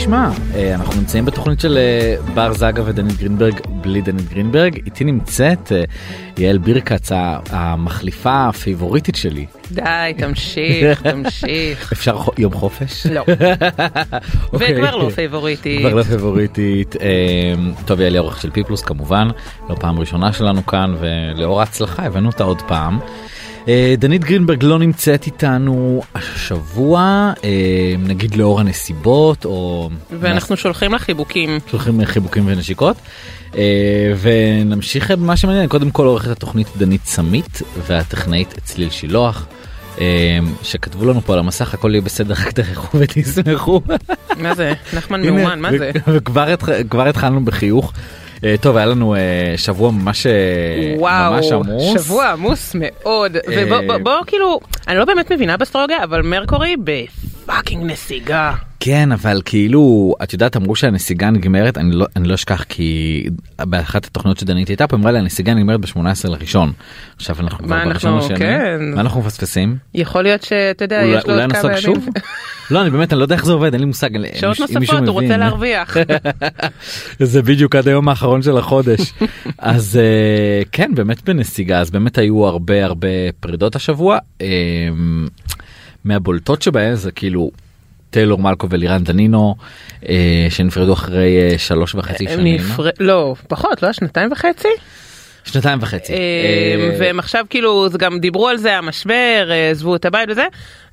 נשמע? אה, אנחנו נמצאים בתוכנית של אה, בר זגה ודנית גרינברג בלי דנית גרינברג. איתי נמצאת אה, יעל בירקץ המחליפה הפייבוריטית שלי. די, תמשיך, תמשיך. אפשר יום חופש? לא. אוקיי. וכבר לא פייבוריטית. כבר לא פייבוריטית. טוב, יעל היא עורך של Pplus כמובן, לא פעם ראשונה שלנו כאן, ולאור ההצלחה הבאנו אותה עוד פעם. אה, דנית גרינברג לא נמצאת איתנו השבוע, אה, נגיד לאור הנסיבות, או... ואנחנו שולחים לה חיבוקים. שולחים חיבוקים ונשיקות. אה, ונמשיך במה שמעניין, קודם כל עורכת התוכנית דנית סמית והטכנאית צליל שילוח. שכתבו לנו פה על המסך הכל יהיה בסדר רק תחכו ותשמחו. מה זה? נחמן מאומן, מה זה? וכבר התח- כבר התחלנו בחיוך. אה, טוב היה לנו אה, שבוע ממש אה, וואו, ממש עמוס. שבוע עמוס מאוד. ובוא בוא- בוא כאילו, אני לא באמת מבינה באסטרולוגיה, אבל מרקורי בפאקינג נסיגה. כן אבל כאילו את יודעת אמרו שהנסיגה נגמרת אני לא אני לא אשכח כי באחת התוכניות שדנית הייתה פה אמרה לי הנסיגה נגמרת ב-18 לראשון. עכשיו אנחנו כבר בראשון לשני. כן. מה אנחנו מפספסים? יכול להיות שאתה יודע, אולי- יש לו אולי עוד נסוג כמה שוב? ימים. לא אני באמת אני לא יודע איך זה עובד אין לי מושג. שעות נוספות, הוא. רוצה להרוויח. זה בדיוק עד היום האחרון של החודש. אז אה, כן באמת בנסיגה אז באמת היו הרבה הרבה פרידות השבוע. אה, מהבולטות שבהן זה כאילו טיילור מלקו ולירן דנינו אה, שנפרדו אחרי אה, שלוש וחצי הם שנים. נפר- לא, פחות, לא? שנתיים וחצי? שנתיים וחצי. אה, אה, והם עכשיו כאילו זה גם דיברו על זה המשבר אה, עזבו את הבית וזה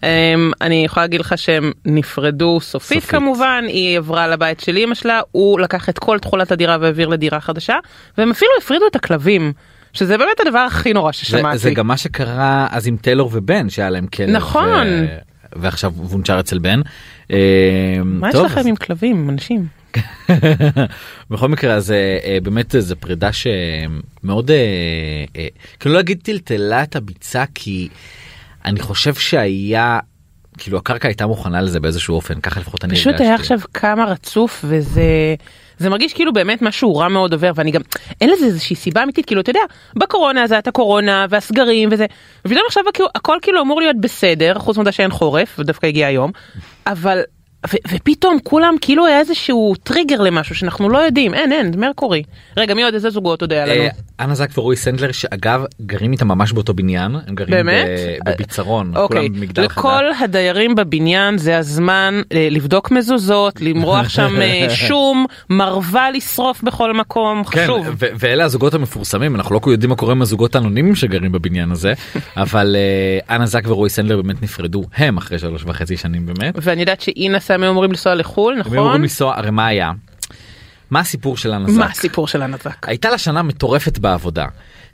אה, אני יכולה להגיד לך שהם נפרדו סופית סופית. כמובן היא עברה לבית של אמא שלה הוא לקח את כל תכולת הדירה והעביר לדירה חדשה והם אפילו הפרידו את הכלבים שזה באמת הדבר הכי נורא זה, ששמעתי. זה גם מה שקרה אז עם טיילור ובן שהיה להם כלב. נכון. ו... ועכשיו וונצ'ר אצל בן. אה, מה יש לכם עם כלבים אנשים? בכל מקרה אז אה, אה, באמת זו פרידה שמאוד כאילו לא אגיד טלטלה את הביצה כי אני חושב שהיה כאילו הקרקע הייתה מוכנה לזה באיזשהו אופן ככה לפחות אני פשוט היה עכשיו כמה רצוף וזה זה מרגיש כאילו באמת משהו רע מאוד עובר ואני גם אין לזה איזושהי סיבה אמיתית כאילו אתה יודע בקורונה זה הייתה קורונה והסגרים וזה ופתאום עכשיו כאילו, הכל כאילו אמור להיות בסדר חוץ מזה שאין חורף ודווקא הגיע היום אבל ו- ופתאום כולם כאילו היה איזשהו טריגר למשהו שאנחנו לא יודעים אין אין מרקורי. רגע מי עוד? איזה זוגות עוד היה לנו? אה, אנה זק ורועי סנדלר שאגב גרים איתם ממש באותו בניין הם גרים באמת? בביצרון אוקיי, כולם מגדל לכל חדש. הדיירים בבניין זה הזמן אה, לבדוק מזוזות, למרוח שם אה, שום, מרווה לשרוף בכל מקום, כן, חשוב. ו- ואלה הזוגות המפורסמים אנחנו לא יודעים מה קורה עם הזוגות האנונימיים שגרים בבניין הזה אבל אה, אנה זק ורועי סנדלר באמת נפרדו הם אחרי שלוש וחצי שנים באמת. ואני יודעת שאינה סמי אמורים לנסוע לחו"ל, הם נכון? אמורים לנסוע הרי מה היה? מה הסיפור של אנה זק? מה הסיפור של הנזק? הייתה לה שנה מטורפת בעבודה.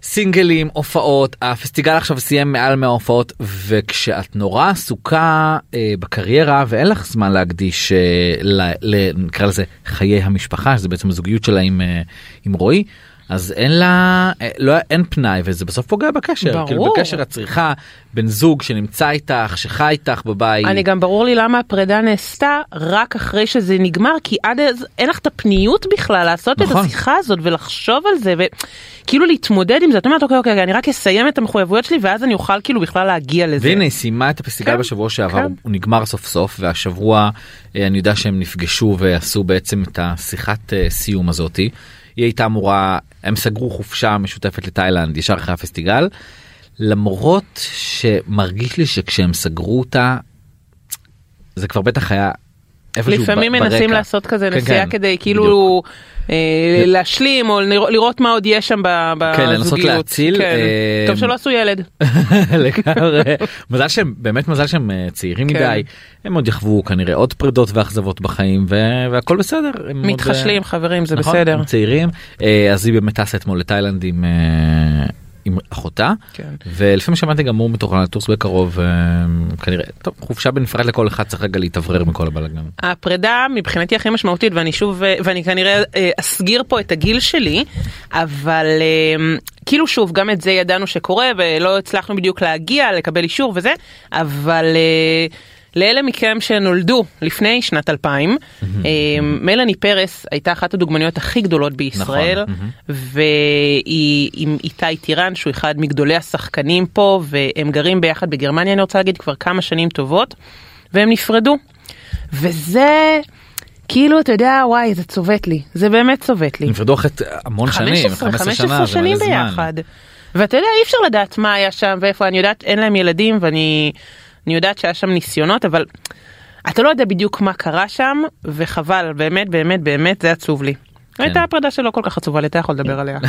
סינגלים, הופעות, הפסטיגל עכשיו סיים מעל מההופעות וכשאת נורא עסוקה אה, בקריירה ואין לך זמן להקדיש אה, ל, ל, נקרא לזה חיי המשפחה שזה בעצם הזוגיות שלה עם, אה, עם רועי. אז אין לה אה, לא אין פנאי וזה בסוף פוגע בקשר ברור. כאילו בקשר את צריכה בן זוג שנמצא איתך שחי איתך בבית אני גם ברור לי למה הפרידה נעשתה רק אחרי שזה נגמר כי עד אז אין לך את הפניות בכלל לעשות את נכון. השיחה הזאת ולחשוב על זה וכאילו להתמודד עם זה את אומרת אוקיי אוקיי אני רק אסיים את המחויבויות שלי ואז אני אוכל כאילו בכלל להגיע לזה. והנה היא סיימה את הפסטיגל כן, בשבוע שעבר כן. הוא נגמר סוף סוף והשבוע אה, אני יודע שהם נפגשו ועשו בעצם את השיחת אה, סיום הזאתי. היא הייתה אמורה הם סגרו חופשה משותפת לתאילנד ישר אחרי הפסטיגל למרות שמרגיש לי שכשהם סגרו אותה זה כבר בטח היה. לפעמים מנסים. לעשות כזה כן, נסיעה כן, כדי כאילו אה, להשלים או לראות- מה עוד יש שם בזוגיות. כן, לנסות להציל, כן. אה, טוב שלא עשו ילד. לגמרי. מזל שהם באמת מזל שהם אה, צעירים. מדי הם עוד יחוו כנראה עוד פרידות ואכזבות בחיים והכל בסדר. מתחשלים חברים זה נכון, בסדר. הם צעירים אז היא באמת טסה אתמול לתאילנד עם עם אחותה כן. ולפעמים שמעתי גם הוא מתוכנן לטוס בקרוב אה, כנראה טוב חופשה בנפרד לכל אחד צריך רגע להתאוורר מכל הבלאגן. הפרידה מבחינתי הכי משמעותית ואני שוב אה, ואני כנראה אה, אסגיר פה את הגיל שלי אבל כאילו שוב גם את זה ידענו שקורה ולא הצלחנו בדיוק להגיע לקבל אישור וזה אבל. לאלה מכם שנולדו לפני שנת 2000, אה, מלאני פרס הייתה אחת הדוגמניות הכי גדולות בישראל, נכון, והיא עם איתי טירן שהוא אחד מגדולי השחקנים פה, והם גרים ביחד בגרמניה אני רוצה להגיד כבר כמה שנים טובות, והם נפרדו. וזה כאילו אתה יודע וואי זה צובט לי, זה באמת צובט לי. נפרדו אחרי המון שנים, 15, 15 שנה, 15 זה שנים. ביחד. ואתה יודע אי אפשר לדעת מה היה שם ואיפה אני יודעת אין להם ילדים ואני אני יודעת שהיה שם ניסיונות אבל אתה לא יודע בדיוק מה קרה שם וחבל באמת באמת באמת זה עצוב לי. כן. הייתה הפרידה שלא כל כך עצובה לי אתה יכול לדבר עליה.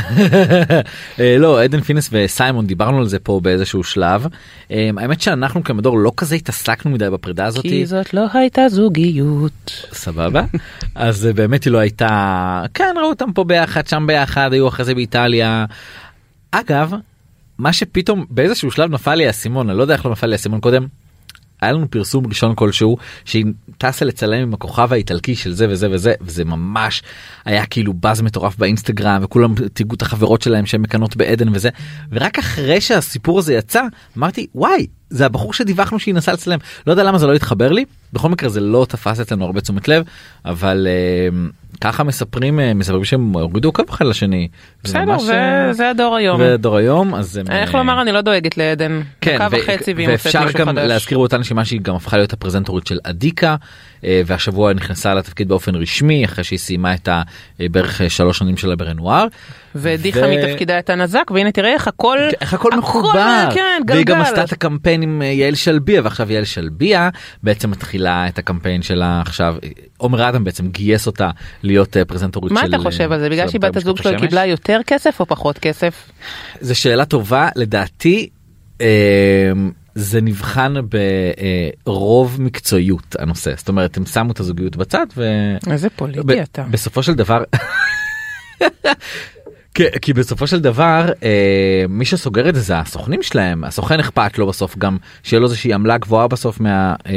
אה, לא עדן פינס וסיימון דיברנו על זה פה באיזשהו שלב אה, האמת שאנחנו כמדור לא כזה התעסקנו מדי בפרידה הזאת כי זאת לא הייתה זוגיות. סבבה אז אה, באמת היא לא הייתה כן ראו אותם פה ביחד שם ביחד היו אחרי זה באיטליה. אגב מה שפתאום באיזשהו שלב נפל לי האסימון אני לא יודע איך לא נפל לי האסימון קודם. היה לנו פרסום ראשון כלשהו שהיא טסה לצלם עם הכוכב האיטלקי של זה וזה וזה וזה ממש היה כאילו באז מטורף באינסטגרם וכולם תיגעו את החברות שלהם שהן מקנות בעדן וזה. ורק אחרי שהסיפור הזה יצא אמרתי וואי זה הבחור שדיווחנו שהיא נסעה לצלם. לא יודע למה זה לא התחבר לי בכל מקרה זה לא תפס אצלנו הרבה תשומת לב אבל אה, ככה מספרים אה, מספרים שהם הורידו עוקב אחד לשני. זה בסדר זה- אה, זה הדור היום. ודור היום אז איך אה, לומר אני לא דואגת לעדן. כן, ואפשר גם. להזכיר באותה נשימה שהיא גם הפכה להיות הפרזנטורית של אדיקה והשבוע נכנסה לתפקיד באופן רשמי אחרי שהיא סיימה את בערך שלוש שנים שלה ברנואר. והדיחה ו- מתפקידה את הנזק והנה תראה איך הכל איך הכל מחובר כן והיא גם. עשתה את הקמפיין עם אה, יעל שלביה ועכשיו יעל שלביה בעצם מתחילה את הקמפיין שלה עכשיו עומר אדם בעצם גייס אותה להיות אה, פרזנטורית מה של אתה חושב על זה בגלל שהיא בת הזוג שלו? קיבלה יותר כסף או פחות כסף? זו שאלה טובה לדעתי אה, זה נבחן ברוב מקצועיות הנושא זאת אומרת הם שמו את הזוגיות בצד ו... איזה ב- פוליטי אתה. בסופו של דבר כי, כי בסופו של דבר אה, מי שסוגר את זה זה הסוכנים שלהם הסוכן אכפת לו בסוף גם שיהיה לו איזושהי עמלה גבוהה בסוף מה, אה,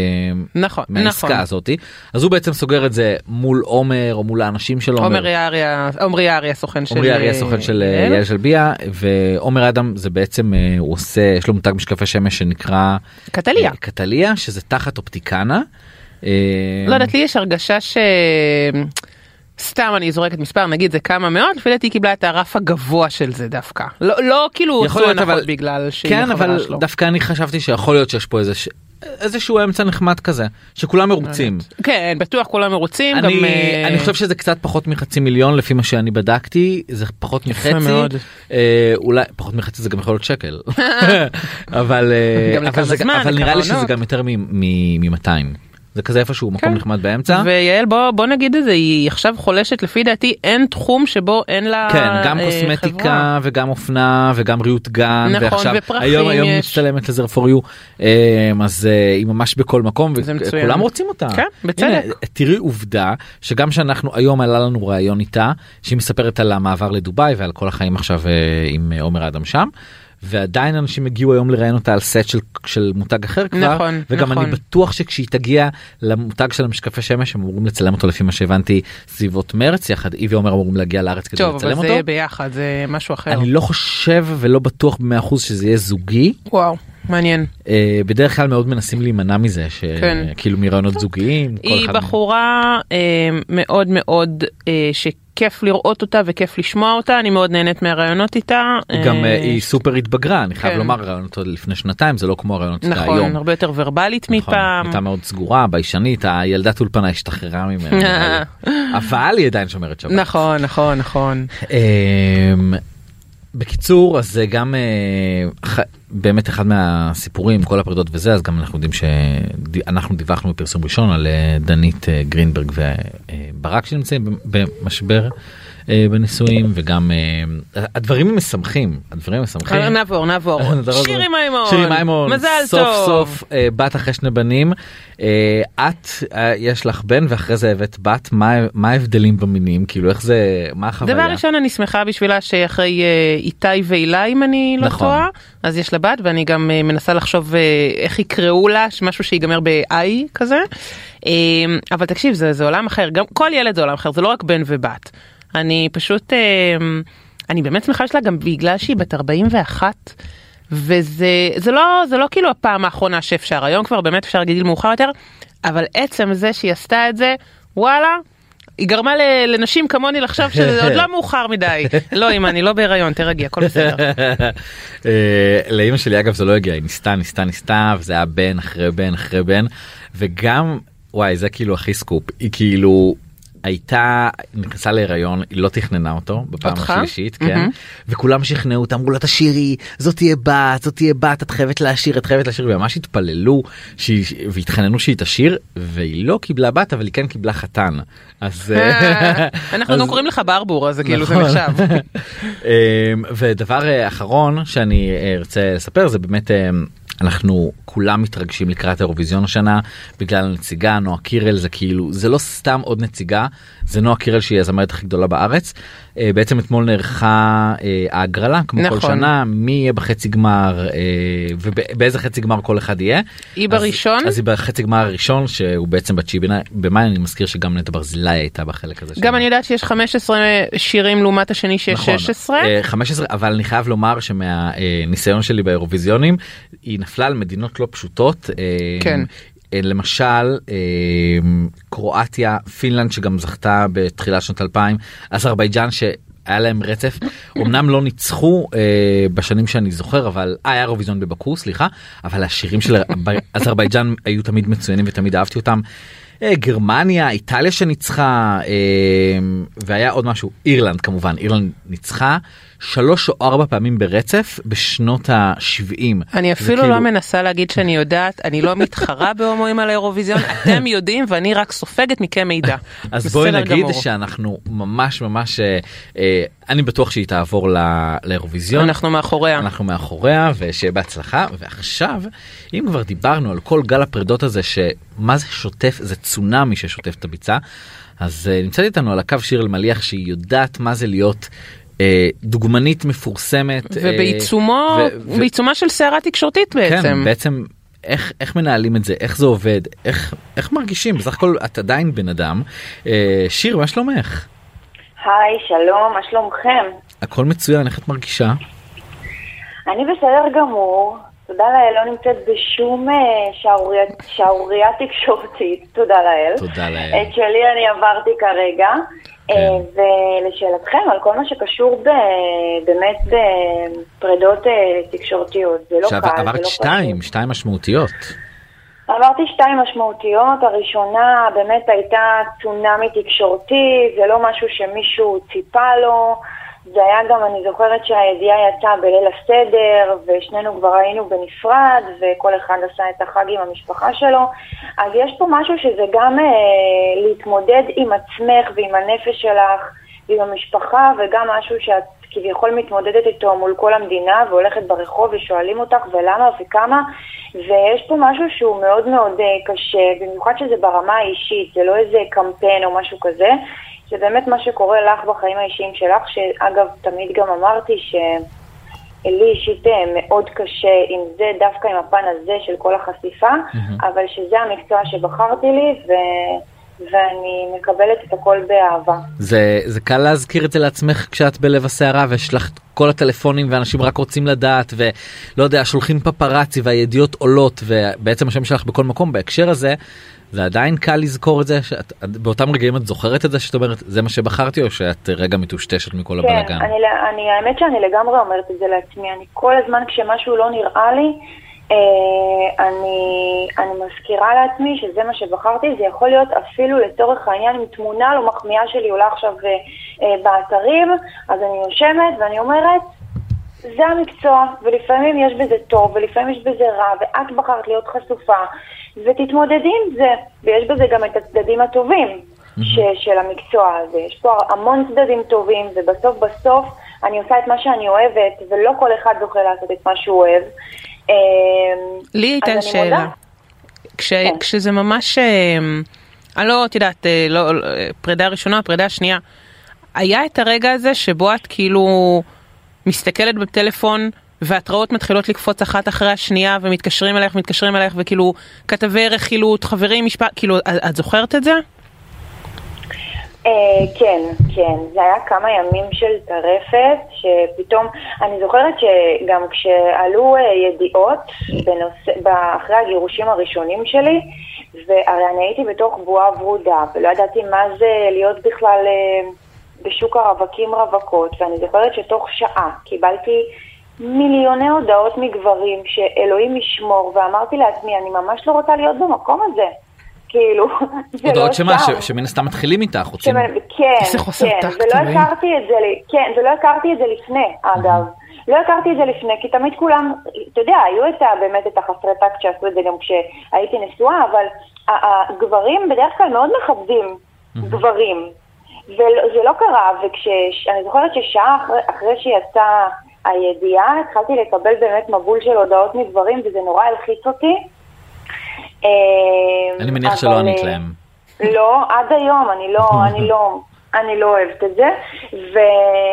נכון מהעסקה נכון. הזאתי אז הוא בעצם סוגר את זה מול עומר או מול האנשים של עומר. עומר יערי עומרי יערי הסוכן של ארי הסוכן של אה, יעל. יעל שלביה ועומר אדם זה בעצם אה, הוא עושה יש לו מותג משקפי שמש שנקרא קטליה. אה, קטליה שזה תחת אופטיקנה. אה, לא יודעת לי יש הרגשה ש... סתם אני זורקת מספר נגיד זה כמה מאות לפי דעתי קיבלה את הרף הגבוה של זה דווקא לא לא כאילו יכול להיות, אבל- בגלל שהיא כן אבל שלו. דווקא אני חשבתי שיכול להיות שיש פה איזה ש- איזשהו אמצע נחמד כזה שכולם מרוצים. כן בטוח כולם מרוצים גם אני, אה, אני חושב שזה קצת פחות מחצי מיליון לפי מה שאני בדקתי זה פחות מחצי מאוד. אה, אולי פחות מחצי זה גם יכול להיות שקל אבל אה, גם אבל, זה, זמן, אבל נראה לי שזה. גם יותר מ-200 זה כזה איפשהו מקום כן. נחמד באמצע. ויעל בוא בוא נגיד את זה היא עכשיו חולשת לפי דעתי אין תחום שבו אין לה כן, גם אה, קוסמטיקה חברה. וגם אופנה וגם ריהוט גן נכון, ועכשיו היום היום יש. מצטלמת לזה for you אמ, אז אה, היא ממש בכל מקום. וכולם רוצים אותה. כן, בצדק. הנה, תראי עובדה שגם שאנחנו היום עלה לנו ראיון איתה שהיא מספרת על המעבר לדובאי ועל כל החיים עכשיו אה, עם אה, עומר אדם שם. ועדיין אנשים הגיעו היום לראיין אותה על סט של, של מותג אחר כבר נכון, וגם נכון. אני בטוח שכשהיא תגיע למותג של המשקפי שמש הם אמורים לצלם אותו לפי מה שהבנתי סביבות מרץ יחד היא ועומר אמורים להגיע לארץ כדי טוב לצלם אבל אותו. זה יהיה ביחד זה משהו אחר אני לא חושב ולא בטוח במאה אחוז שזה יהיה זוגי וואו מעניין אה, בדרך כלל מאוד מנסים להימנע מזה כן. שכאילו מרעיונות זוגיים. היא. בחורה אה, מאוד מאוד אה, שכיף לראות אותה וכיף לשמוע אותה אני מאוד נהנית מהרעיונות איתה. גם אה, אה, היא סופר התבגרה אני חייב כן. לומר רעיונות עוד לפני שנתיים זה לא כמו הרעיונות איתה היום. נכון הרבה יותר ורבלית נכון, מפעם. הייתה מאוד סגורה ביישנית הילדת אולפנה השתחררה ממנה אבל- אבל היא עדיין שומרת שבת. נכון נכון נכון. בקיצור אז זה גם אה, באמת אחד מהסיפורים כל הפרידות וזה אז גם אנחנו יודעים שאנחנו דיווחנו בפרסום ראשון על אה, דנית אה, גרינברג וברק שנמצאים במשבר. אה, בנישואים וגם אה, הדברים משמחים הדברים משמחים. נעבור נעבור. שירי מימון. שירי מימון מזל סוף טוב. סוף אה, בת אחרי שני בנים אה, את אה, יש לך בן ואחרי זה הבאת בת מה מה ההבדלים במינים כאילו איך זה מה החוויה. דבר ראשון אני שמחה בשבילה שאחרי אה, איתי והילה אם אני לא נכון. טועה אז יש לה בת ואני גם אה, מנסה לחשוב אה, איך יקראו לה משהו שיגמר ב-I כזה אה, אבל תקשיב זה, זה עולם אחר גם כל ילד זה עולם אחר זה לא רק בן ובת אני פשוט אה, אני באמת שמחה שלה גם בגלל שהיא בת 41. וזה זה לא זה לא כאילו הפעם האחרונה שאפשר היום כבר באמת אפשר להגיד מאוחר יותר אבל עצם זה שהיא עשתה את זה וואלה. היא גרמה לנשים כמוני לחשוב שזה עוד לא מאוחר מדי. לא אמא אני לא בהיריון תרגי הכל בסדר. אה, לאמא שלי אגב זה לא הגיע היא ניסתה ניסתה ניסתה וזה היה בן אחרי בן אחרי בן וגם וואי זה כאילו הכי סקופ היא כאילו הייתה נכנסה להיריון היא לא תכננה אותו בפעם אותך? השלישית כן מהמם. וכולם שכנעו אותה אמרו לה תשאירי זאת תהיה בת זאת תהיה בת את חייבת להשאיר את חייבת להשאיר וממש התפללו שהיא והתחננו שהיא תשאיר והיא לא קיבלה בת אבל היא כן קיבלה חתן אז אה, אנחנו אז- גם קוראים לך ברבור אז כאילו זה נכון. נחשב. אמ, ודבר אה, אחרון שאני אה, ארצה לספר זה באמת אמ, אנחנו כולם מתרגשים לקראת האירוויזיון השנה בגלל הנציגה נועה קירל זה כאילו זה לא סתם עוד נציגה זה נועה קירל שהיא הזמרת הכי גדולה בארץ. אה, בעצם אתמול נערכה אה, ההגרלה כמו כל נכון. שנה מי יהיה בחצי גמר אה, ובאיזה חצי גמר כל אחד יהיה. היא אז- בראשון? אז היא בחצי גמר הראשון שהוא בעצם בתשיעי במאי אני מזכיר שגם נטע ברזילי הייתה בחלק הזה. גם שלה. אני יודעת שיש 15 שירים לעומת השני שיש נכון, 16. אה, 15 אבל אני חייב לומר שמהניסיון שלי באירוויזיונים היא נפלה על מדינות לא פשוטות. כן. אה, למשל אה, קרואטיה פינלנד שגם זכתה בתחילת שנות 2000 אזרבייג'אן שהיה להם רצף אמנם לא ניצחו אה, בשנים שאני זוכר אבל היה אירוויזיון בבקו סליחה אבל השירים של אזרבייג'אן היו תמיד מצוינים ותמיד אהבתי אותם. גרמניה איטליה שניצחה והיה עוד משהו אירלנד כמובן אירלנד ניצחה שלוש או ארבע פעמים ברצף בשנות ה-70. אני אפילו כאילו- לא מנסה להגיד שאני יודעת, אני לא מתחרה בהומואים על האירוויזיון, אתם יודעים ואני רק סופגת מכם מידע. אז בואי נגיד גמור. שאנחנו ממש ממש אה, אה, אני בטוח שהיא תעבור לאירוויזיון. אנחנו מאחוריה. אנחנו מאחוריה ושיהיה בהצלחה ועכשיו אם כבר דיברנו על כל גל הפרדות הזה שמה זה שוטף זה צונאמי ששוטף את הביצה אז uh, נמצאת איתנו על הקו שיר אלמליח שהיא יודעת מה זה להיות דוגמנית מפורסמת אה, ובעיצומו, ו- בעיצומה של סערה תקשורתית בעצם. כן, בעצם איך איך מנהלים את זה איך זה עובד איך איך מרגישים? בסך הכל את עדיין בן אדם. אה, שיר מה שלומך? היי, שלום, מה שלומכם? הכל מצוין איך את מרגישה? אני בסדר גמור, תודה לאל, לא נמצאת בשום אה, שערורייה, תקשורתית, תודה לאל. תודה לאל. את שלי אני עברתי כרגע. כן. אה, ולשאלתכם, על כל מה שקשור ב, באמת בפרידות אה, תקשורתיות, זה לא קל, זה לא עברת פשוט. שתיים שתיים משמעותיות עברתי שתיים משמעותיות, הראשונה באמת הייתה צונאמי תקשורתי, זה לא משהו שמישהו ציפה לו, זה היה גם, אני זוכרת שהידיעה יצאה בליל הסדר, ושנינו כבר היינו בנפרד, וכל אחד עשה את החג עם המשפחה שלו, אז יש פה משהו שזה גם אה, להתמודד עם עצמך ועם הנפש שלך, ועם המשפחה, וגם משהו שאת כביכול מתמודדת איתו מול כל המדינה, והולכת ברחוב ושואלים אותך ולמה וכמה, ויש פה משהו שהוא מאוד מאוד אה, קשה, במיוחד שזה ברמה האישית, זה לא איזה קמפיין או משהו כזה, זה באמת מה שקורה לך בחיים האישיים שלך, שאגב, תמיד גם אמרתי ש... לי אישית אה, מאוד קשה עם זה, דווקא עם הפן הזה של כל החשיפה, אבל שזה המקצוע שבחרתי לי, ו... ואני מקבלת את הכל באהבה. זה זה קל להזכיר את זה לעצמך כשאת בלב הסערה ויש לך כל הטלפונים ואנשים רק רוצים לדעת ולא יודע שולחים פפראצי והידיעות עולות ובעצם השם שלך בכל מקום בהקשר הזה זה עדיין קל לזכור את זה שאת באותם רגעים את זוכרת את זה שאת אומרת זה מה שבחרתי או שאת רגע מטושטשת מכל כן, הבלאגן. אני, אני, האמת שאני לגמרי אומרת את זה לעצמי, אני כל הזמן כשמשהו לא נראה לי, אני, אני מזכירה לעצמי שזה מה שבחרתי, זה יכול להיות אפילו לצורך העניין אם תמונה לא מחמיאה שלי עולה עכשיו אה, אה, באתרים, אז אני יושבת ואני אומרת, זה המקצוע, ולפעמים יש בזה טוב, ולפעמים יש בזה רע, ואת בחרת להיות חשופה, ותתמודדי עם זה, ויש בזה גם את הצדדים הטובים ש, של המקצוע הזה. יש פה המון צדדים טובים, ובסוף בסוף אני עושה את מה שאני אוהבת, ולא כל אחד זוכה לעשות את מה שהוא אוהב. אה, לי הייתה שאלה. מודה. כש, כן. כשזה ממש, אה, אני לא, את יודעת, אה, לא, אה, פרידה ראשונה, פרידה שנייה, היה את הרגע הזה שבו את כאילו מסתכלת בטלפון והתראות מתחילות לקפוץ אחת אחרי השנייה ומתקשרים אלייך, מתקשרים אלייך וכאילו כתבי רכילות, חברים, משפט, כאילו, את, את זוכרת את זה? אה, כן, כן, זה היה כמה ימים של טרפת, שפתאום, אני זוכרת שגם כשעלו אה, ידיעות אחרי הגירושים הראשונים שלי, והרי אני הייתי בתוך בועה ורודה, ולא ידעתי מה זה להיות בכלל אה, בשוק הרווקים רווקות, ואני זוכרת שתוך שעה קיבלתי מיליוני הודעות מגברים שאלוהים ישמור, ואמרתי לעצמי, אני ממש לא רוצה להיות במקום הזה. כאילו, זה לא הודעות שמה, שמן הסתם מתחילים איתך, רוצים... כן, כן, ולא הכרתי את זה, כן, ולא הכרתי את זה לפני, אגב. לא הכרתי את זה לפני, כי תמיד כולם, אתה יודע, היו את ה, באמת את החסרי טקט שעשו את זה גם כשהייתי נשואה, אבל הגברים בדרך כלל מאוד מכבדים גברים. וזה לא קרה, וכשאני זוכרת ששעה אחרי, אחרי שיצאה הידיעה, התחלתי לקבל באמת מבול של הודעות מגברים, וזה נורא הלחיץ אותי. אה, אני מניח שלא ענית אה, להם. לא, עד היום, אני לא, אני לא, אני לא אוהבת את זה, ו...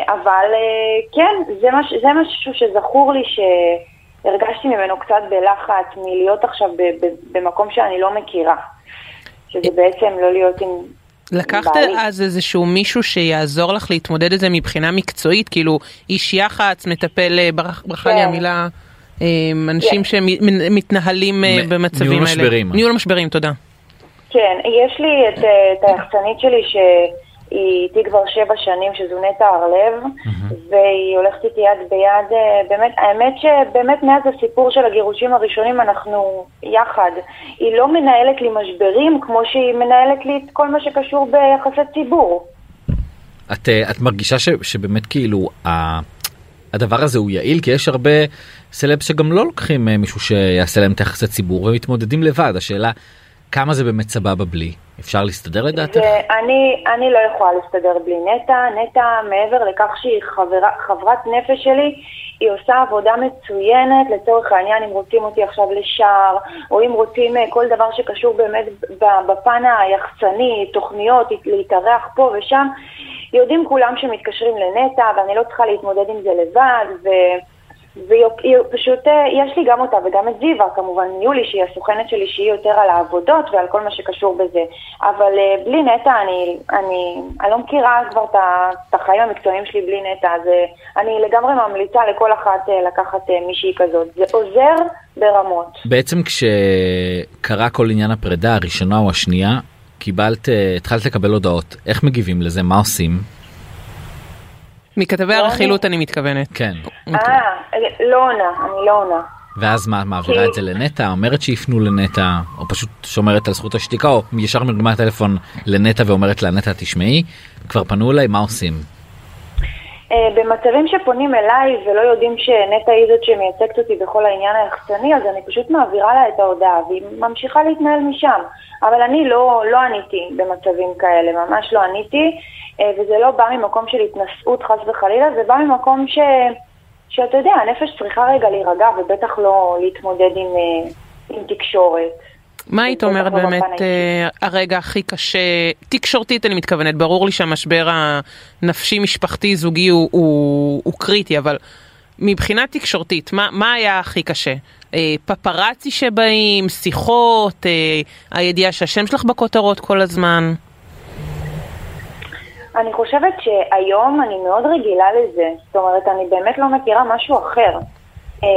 אבל אה, כן, זה, מש... זה משהו שזכור לי שהרגשתי ממנו קצת בלחץ מלהיות עכשיו ב... ב... במקום שאני לא מכירה, שזה בעצם לא להיות עם... לקחת אז איזשהו מישהו שיעזור לך להתמודד את זה מבחינה מקצועית, כאילו איש יח"צ, מטפל, ברכה לי כן. המילה, אנשים. שמתנהלים במצבים האלה. ניהול משברים. ניהול משברים, תודה. כן, יש לי את, את היחצנית שלי ש... היא איתי כבר שבע שנים, שזו נטע הרלב, mm-hmm. והיא הולכת איתי יד ביד, אה, באמת, האמת שבאמת מאז הסיפור של הגירושים הראשונים אנחנו יחד. היא לא מנהלת לי משברים כמו שהיא מנהלת לי את כל מה שקשור ביחסי ציבור. את, אה, את מרגישה ש, שבאמת כאילו ה, הדבר הזה הוא יעיל? כי יש הרבה סלב שגם לא לוקחים אה, מישהו שיעשה להם את יחסי ציבור ומתמודדים לבד. השאלה כמה זה באמת סבבה בלי? אפשר להסתדר לדעתך? אני, אני לא יכולה להסתדר בלי נטע. נטע, מעבר לכך שהיא חברה, חברת נפש שלי, היא עושה עבודה מצוינת, לצורך העניין, אם רוצים אותי עכשיו לשער, או אם רוצים אה, כל דבר שקשור באמת בפן היחצני, תוכניות, להתארח פה ושם, יודעים כולם שמתקשרים לנטע, ואני לא צריכה להתמודד עם זה לבד, ו... ופשוט, אה, יש לי גם אותה וגם את זיווה, כמובן יולי, שהיא הסוכנת שלי, שהיא יותר על העבודות ועל כל מה שקשור בזה. אבל אה, בלי נטע, אני, אני, אני לא מכירה כבר את החיים המקצועיים שלי בלי נטע, אז אה, אני לגמרי ממליצה לכל אחת לקחת מישהי כזאת. זה עוזר ברמות. בעצם כשקרה כל עניין הפרידה, הראשונה או השנייה, קיבלת, התחלת לקבל הודעות. איך מגיבים לזה? מה עושים? מכתבי לא הרכילות אני מתכוונת. כן. אה, לא עונה, אני לא עונה. ואז מה, מעבירה את זה לנטע, אומרת שיפנו לנטע, או פשוט שומרת על זכות השתיקה, או ישר מרימה טלפון לנטע ואומרת לה, נטע תשמעי, כבר פנו אליי, מה עושים? אה, במצבים שפונים אליי ולא יודעים שנטע היא זאת שמייצגת אותי בכל העניין היחצני, אז אני פשוט מעבירה לה את ההודעה, והיא ממשיכה להתנהל משם. אבל אני לא, לא עניתי במצבים כאלה, ממש לא עניתי. אה, וזה לא בא ממקום של התנשאות חס וחלילה, זה בא ממקום ש... שאתה יודע, הנפש צריכה רגע להירגע ובטח לא להתמודד עם, אה, עם תקשורת. מה היית אומרת באמת uh, הרגע הכי קשה, תקשורתית אני מתכוונת, ברור לי שהמשבר הנפשי משפחתי זוגי הוא, הוא, הוא קריטי, אבל מבחינה תקשורתית, מה, מה היה הכי קשה? Uh, פפרצי שבאים, שיחות, uh, הידיעה שהשם שלך בכותרות כל הזמן? אני חושבת שהיום אני מאוד רגילה לזה. זאת אומרת, אני באמת לא מכירה משהו אחר. אה,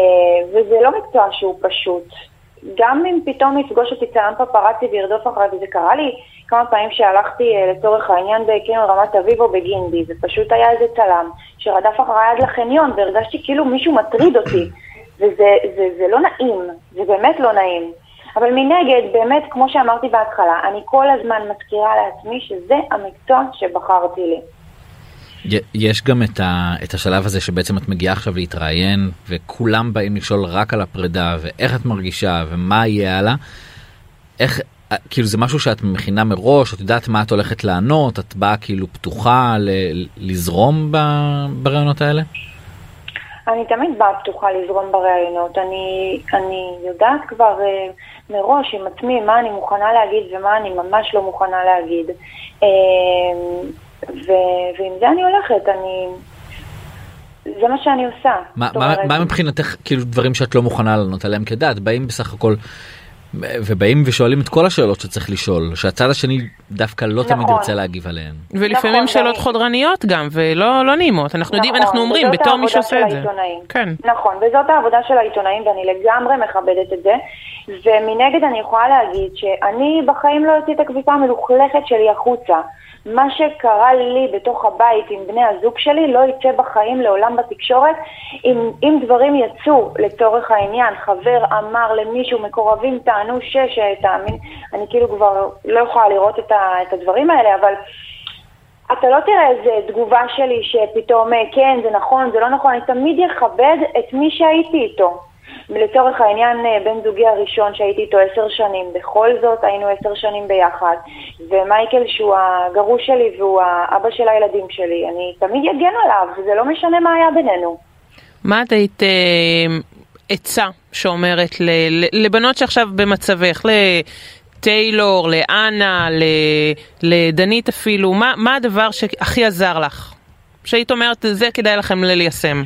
וזה לא מקצוע שהוא פשוט. גם אם פתאום יפגוש אותי צלם פפרצי וירדוף אחריי, וזה קרה לי כמה פעמים שהלכתי אה, לצורך העניין בקניון רמת אביב או בגינדי, ופשוט היה איזה צלם שרדף אחריי עד לחניון, והרגשתי כאילו מישהו מטריד אותי. וזה זה, זה לא נעים, זה באמת לא נעים. אבל מנגד, באמת, כמו שאמרתי בהתחלה, אני כל הזמן מזכירה לעצמי שזה המקצוע שבחרתי לי. יש גם את, ה, את השלב הזה שבעצם את מגיעה עכשיו להתראיין וכולם באים לשאול רק על הפרידה ואיך את מרגישה ומה יהיה הלאה. איך כאילו זה משהו שאת מכינה מראש את יודעת מה את הולכת לענות את באה כאילו פתוחה ל, לזרום ברעיונות האלה? אני תמיד באה פתוחה לזרום בראיונות, אני, אני יודעת כבר uh, מראש עם עצמי מה אני מוכנה להגיד ומה אני ממש לא מוכנה להגיד. Uh, ו, ועם זה אני הולכת, אני... זה מה שאני עושה. מה, מה, מה מבחינתך כאילו דברים שאת לא מוכנה לענות עליהם כדעת? באים בסך הכל ובאים ושואלים את כל השאלות שצריך לשאול שהצד השני דווקא לא תמיד נכון. ירצה להגיב עליהן. ולפעמים נכון, שאלות ואני- חודרניות גם ולא לא נעימות אנחנו יודעים נכון, אנחנו אומרים וזאת בתור מי שעושה את זה. העיתונאים. כן. נכון, וזאת העבודה של העיתונאים ואני לגמרי מכבדת את זה. ומנגד אני יכולה להגיד שאני בחיים לא אוציא את הקביפה המלוכלכת שלי החוצה. מה שקרה לי בתוך הבית עם בני הזוג שלי לא יצא בחיים לעולם בתקשורת. אם, אם דברים יצאו לצורך העניין, חבר אמר למישהו, מקורבים טענו שש, תאמין, אני כאילו כבר לא יכולה לראות את, ה, את הדברים האלה, אבל אתה לא תראה איזה תגובה שלי שפתאום, כן, זה נכון, זה לא נכון, אני תמיד אכבד את מי שהייתי איתו. לצורך העניין, אה, בן זוגי הראשון שהייתי איתו עשר שנים, בכל זאת היינו עשר שנים ביחד, ומייקל שהוא הגרוש שלי והוא האבא של הילדים שלי, אני תמיד אגן עליו, וזה לא משנה מה היה בינינו. מה את היית אה, עצה שאומרת לבנות שעכשיו במצבך, לטיילור, לאנה, לדנית אפילו, מה, מה הדבר שהכי עזר לך? שהיית אומרת זה כדאי לכם ליישם.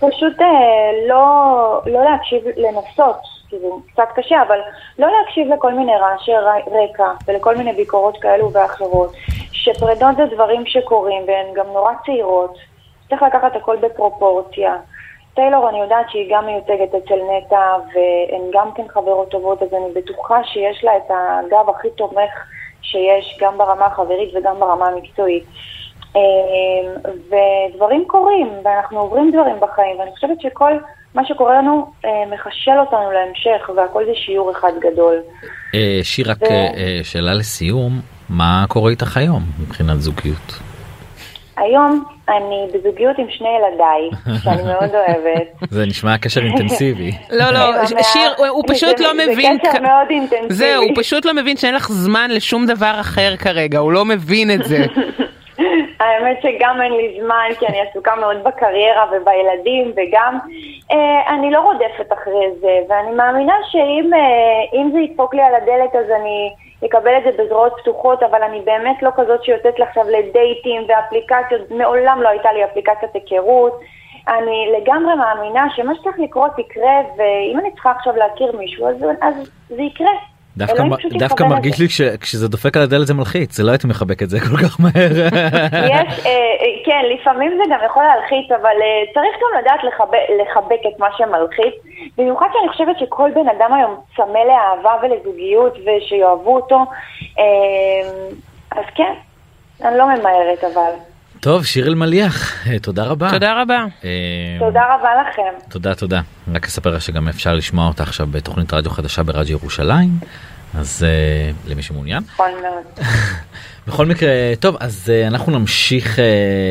פשוט אה, לא, לא להקשיב, לנסות, כי זה קצת קשה, אבל לא להקשיב לכל מיני רעשי רקע ולכל מיני ביקורות כאלו ואחרות, שפרידות זה דברים שקורים והן גם נורא צעירות, צריך לקחת הכל בפרופורציה. טיילור, אני יודעת שהיא גם מיוצגת אצל נטע, והן גם כן חברות טובות, אז אני בטוחה שיש לה את הגב הכי תומך שיש, גם ברמה החברית וגם ברמה המקצועית. אמ, ודברים קורים, ואנחנו עוברים דברים בחיים, ואני חושבת שכל מה שקורה לנו אה, מחשל אותנו להמשך, והכל זה שיעור אחד גדול. אה, שיר רק אה, שאלה לסיום מה קורה איתך היום מבחינת זוגיות. היום אני בזוגיות עם שני ילדיי, שאני מאוד אוהבת. זה נשמע קשר אינטנסיבי. לא, לא, זה שיר, הוא- זה- פשוט לא זה מבין... קשר כ- מאוד אינטנסיבי. זהו, הוא פשוט לא מבין שאין לך זמן לשום דבר אחר כרגע, הוא לא מבין את זה. האמת שגם אין לי זמן, כי אני עסוקה מאוד בקריירה ובילדים, וגם אה, אני לא רודפת אחרי זה, ואני מאמינה שאם אה, זה ידפוק לי על הדלת אז אני אקבל את זה בזרועות פתוחות, אבל אני באמת לא כזאת שיוצאת עכשיו לדייטים ואפליקציות, מעולם לא הייתה לי אפליקציית היכרות. אני לגמרי מאמינה שמה שצריך לקרות יקרה, ואם אני צריכה עכשיו להכיר מישהו, אז, אז זה יקרה. דווקא, מ- דווקא מרגיש. לי כשזה דופק על הדלת זה מלחיץ זה לא הייתי מחבק את זה כל כך מהר. יש, אה, אה, כן, לפעמים זה גם יכול להלחיץ, אבל אה, צריך גם לדעת לחבק, לחבק את מה שמלחיץ. במיוחד שאני חושבת שכל בן אדם היום צמא לאהבה ולזוגיות ושיאהבו אותו. אז כן, אני לא ממהרת אבל. טוב שיר אלמליח אה, תודה רבה. תודה רבה. אה, תודה רבה לכם. תודה תודה רק אספר לך שגם אפשר לשמוע אותה עכשיו בתוכנית רדיו חדשה ברדיו ירושלים אז uh, למי שמעוניין נכון מאוד. בכל מקרה טוב אז uh, אנחנו נמשיך uh,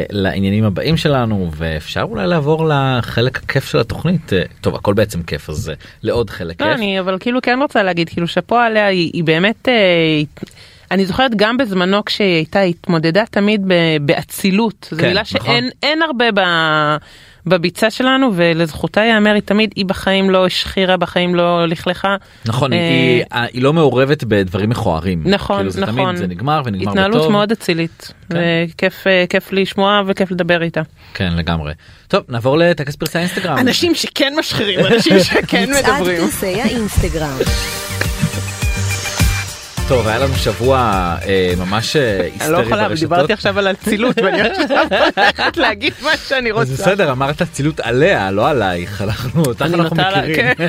לעניינים הבאים שלנו ואפשר אולי לעבור לחלק הכיף של התוכנית טוב הכל בעצם כיף אז לעוד חלק לא, כיף. אני אבל כאילו כן רוצה להגיד כאילו שאפו עליה היא, היא באמת אה, אני זוכרת גם בזמנו כשהיא הייתה התמודדה תמיד ב- באצילות זו כן, מילה נכון. שאין אין הרבה ב, בביצה שלנו ולזכותה ייאמר היא תמיד היא בחיים לא השחירה בחיים לא לכלכה. נכון אה, היא, היא לא מעורבת בדברים מכוערים נכון כאילו זה נכון תמיד זה נגמר ונגמר התנהלות בטוב מאוד אצילית כן. וכיף אה, כיף לשמוע וכיף לדבר איתה. כן לגמרי טוב נעבור לטקס פרסי האינסטגרם אנשים שכן משחירים אנשים שכן מצעד מדברים. פרסי האינסטגרם. טוב היה לנו שבוע אה, ממש אה, אני לא היסטרי יכולה, ברשתות. דיברתי עכשיו על אצילות ואני עכשיו הולכת להגיד מה שאני רוצה. בסדר אמרת אצילות עליה לא עלייך אנחנו אותך אנחנו מכירים. כן.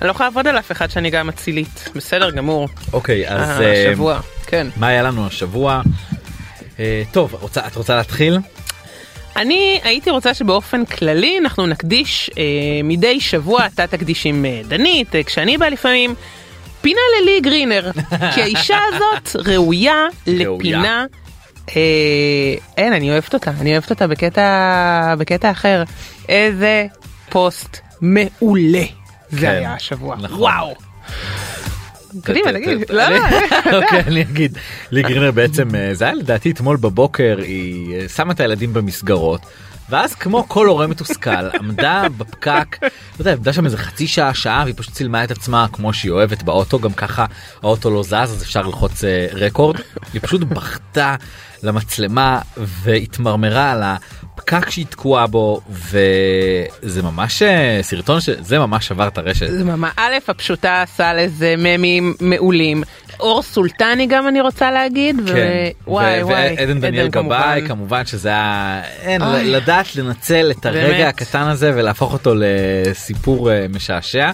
אני לא יכולה לעבוד על אף אחד שאני גם אצילית. בסדר גמור. אוקיי אז אה, השבוע. כן. מה היה לנו השבוע? אה, טוב רוצה את רוצה להתחיל? אני הייתי רוצה שבאופן כללי אנחנו נקדיש אה, מדי שבוע אתה תקדיש עם אה, דנית אה, כשאני באה לפעמים פינה ללי גרינר כי האישה הזאת ראויה לפינה. אה, אין אני אוהבת אותה אני אוהבת אותה בקטע בקטע אחר איזה פוסט מעולה זה כן, היה השבוע נכון. וואו. קדימה ת- ת- נגיד ת- לא לא אוקיי אני אגיד לי גרינר בעצם אה, זה היה לדעתי אתמול בבוקר היא אה, שמה את הילדים במסגרות. ואז כמו כל הורה מתוסכל עמדה בפקק, לא יודע, עמדה שם איזה חצי שעה שעה והיא פשוט צילמה את עצמה כמו שהיא אוהבת באוטו גם ככה האוטו לא זז אז אפשר ללחוץ אה, רקורד. היא פשוט בכתה למצלמה והתמרמרה על הפקק שהיא תקועה בו וזה ממש אה, סרטון שזה ממש שבר את הרשת. זה ממש, א', הפשוטה עשה לזה ממים מעולים. אור סולטני גם אני רוצה להגיד, כן. וואי ו- וואי, ועדן דניאל. גבאי כמובן שזה היה אין. לדעת לנצל את הרגע. הקטן הזה ולהפוך אותו לסיפור אה, משעשע.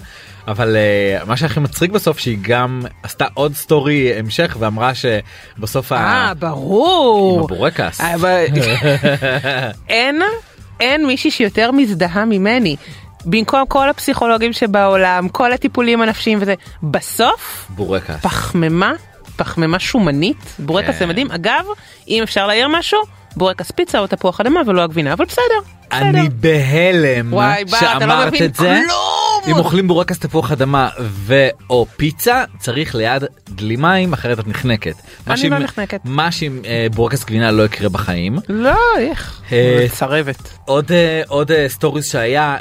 אבל אה, מה שהכי מצחיק בסוף שהיא גם עשתה עוד סטורי המשך ואמרה שבסוף ה- אה, עם ברור. הבורקס. אבל- אין, אין מישהי שיותר מזדהה ממני. במקום כל הפסיכולוגים שבעולם, כל הטיפולים הנפשיים וזה, בסוף בורקס. פחמימה, פחמימה שומנית, בורקס כן. זה מדהים. אגב, אם אפשר להעיר משהו, בורקס פיצה או תפוח אדמה ולא הגבינה, אבל בסדר. בסדר. אני בהלם וואי, אתה לא שאמרת מבין את זה. כלום. אם אוכלים בורקס תפוח אדמה ו/או פיצה צריך ליד דלי מים אחרת את נחנקת. אני לא נחנקת. מה שעם אה, בורקס גבינה לא יקרה בחיים. לא, איך? אה, צרבת. עוד עוד אה, stories שהיה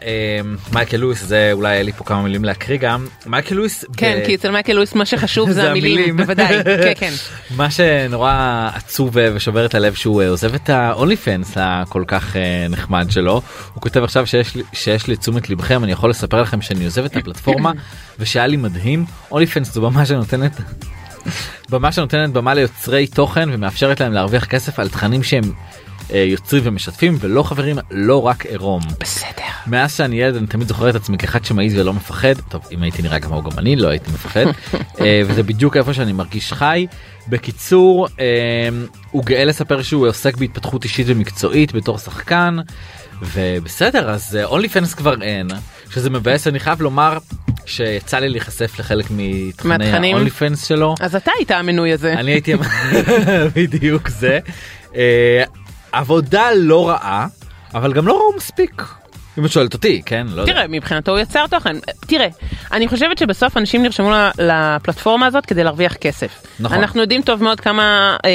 מייקל לואיס זה אולי היה לי פה כמה מילים להקריא גם מייקל לואיס כן, כי אצל מייקל לואיס מה שחשוב זה המילים. בוודאי, כן, כן. מה שנורא עצוב ושובר את הלב שהוא עוזב את ה- OnlyFans הכל כך נחמד שלו הוא כותב עכשיו שיש לי שיש לי תשומת לבכם אני יכול לספר לכם שאני עוזב את הפלטפורמה ושהיה לי מדהים OnlyFans זו במה שנותנת במה שנותנת במה ליוצרי תוכן ומאפשרת להם להרוויח כסף על תכנים שהם אה, יוצרים ומשתפים ולא חברים לא רק עירום. בסדר. מאז שאני ילד אני תמיד זוכר את עצמי כאחד שמעז ולא מפחד טוב אם הייתי נראה כמוהו גם אני לא הייתי מפחד אה, וזה בדיוק איפה שאני מרגיש חי. בקיצור אה, הוא גאה לספר שהוא עוסק בהתפתחות אישית ומקצועית בתור שחקן ובסדר אז אונלי פנס כבר אין שזה מבאס אני חייב לומר שיצא לי להיחשף לחלק מתכני? האונלי פנס שלו. אז אתה היית המנוי הזה. אני הייתי בדיוק זה אה, עבודה לא רעה אבל גם לא ראו מספיק. אם את שואלת אותי כן לא יודע. תראה, מבחינתו הוא יצר תוכן. תראה, אני חושבת שבסוף אנשים נרשמו לפלטפורמה הזאת כדי להרוויח כסף. נכון. אנחנו יודעים טוב מאוד כמה אה,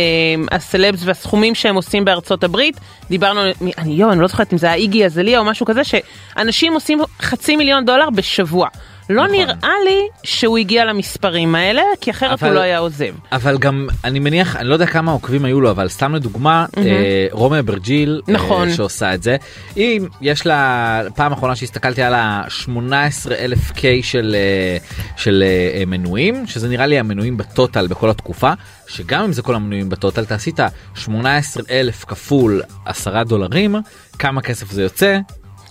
הסלבס והסכומים שהם עושים בארצות הברית. דיברנו, אני יואו, אני לא זוכרת אם זה היה איגי אזליה או משהו כזה, שאנשים עושים חצי מיליון דולר בשבוע. לא נכון. נראה לי שהוא הגיע למספרים האלה, כי אחרת אבל- הוא לא היה עוזב. אבל גם אני מניח אני לא יודע כמה עוקבים היו לו אבל סתם לדוגמה אה, רומי אברג'יל אה, נכון. שעושה את זה אם יש לה פעם אחרונה שהסתכלתי על ה 18 אלף קיי של אה, של אה, מנויים שזה נראה לי המנויים בטוטל בכל התקופה שגם אם זה כל המנויים בטוטל אתה עשית 18 אלף כפול 10 דולרים כמה כסף זה יוצא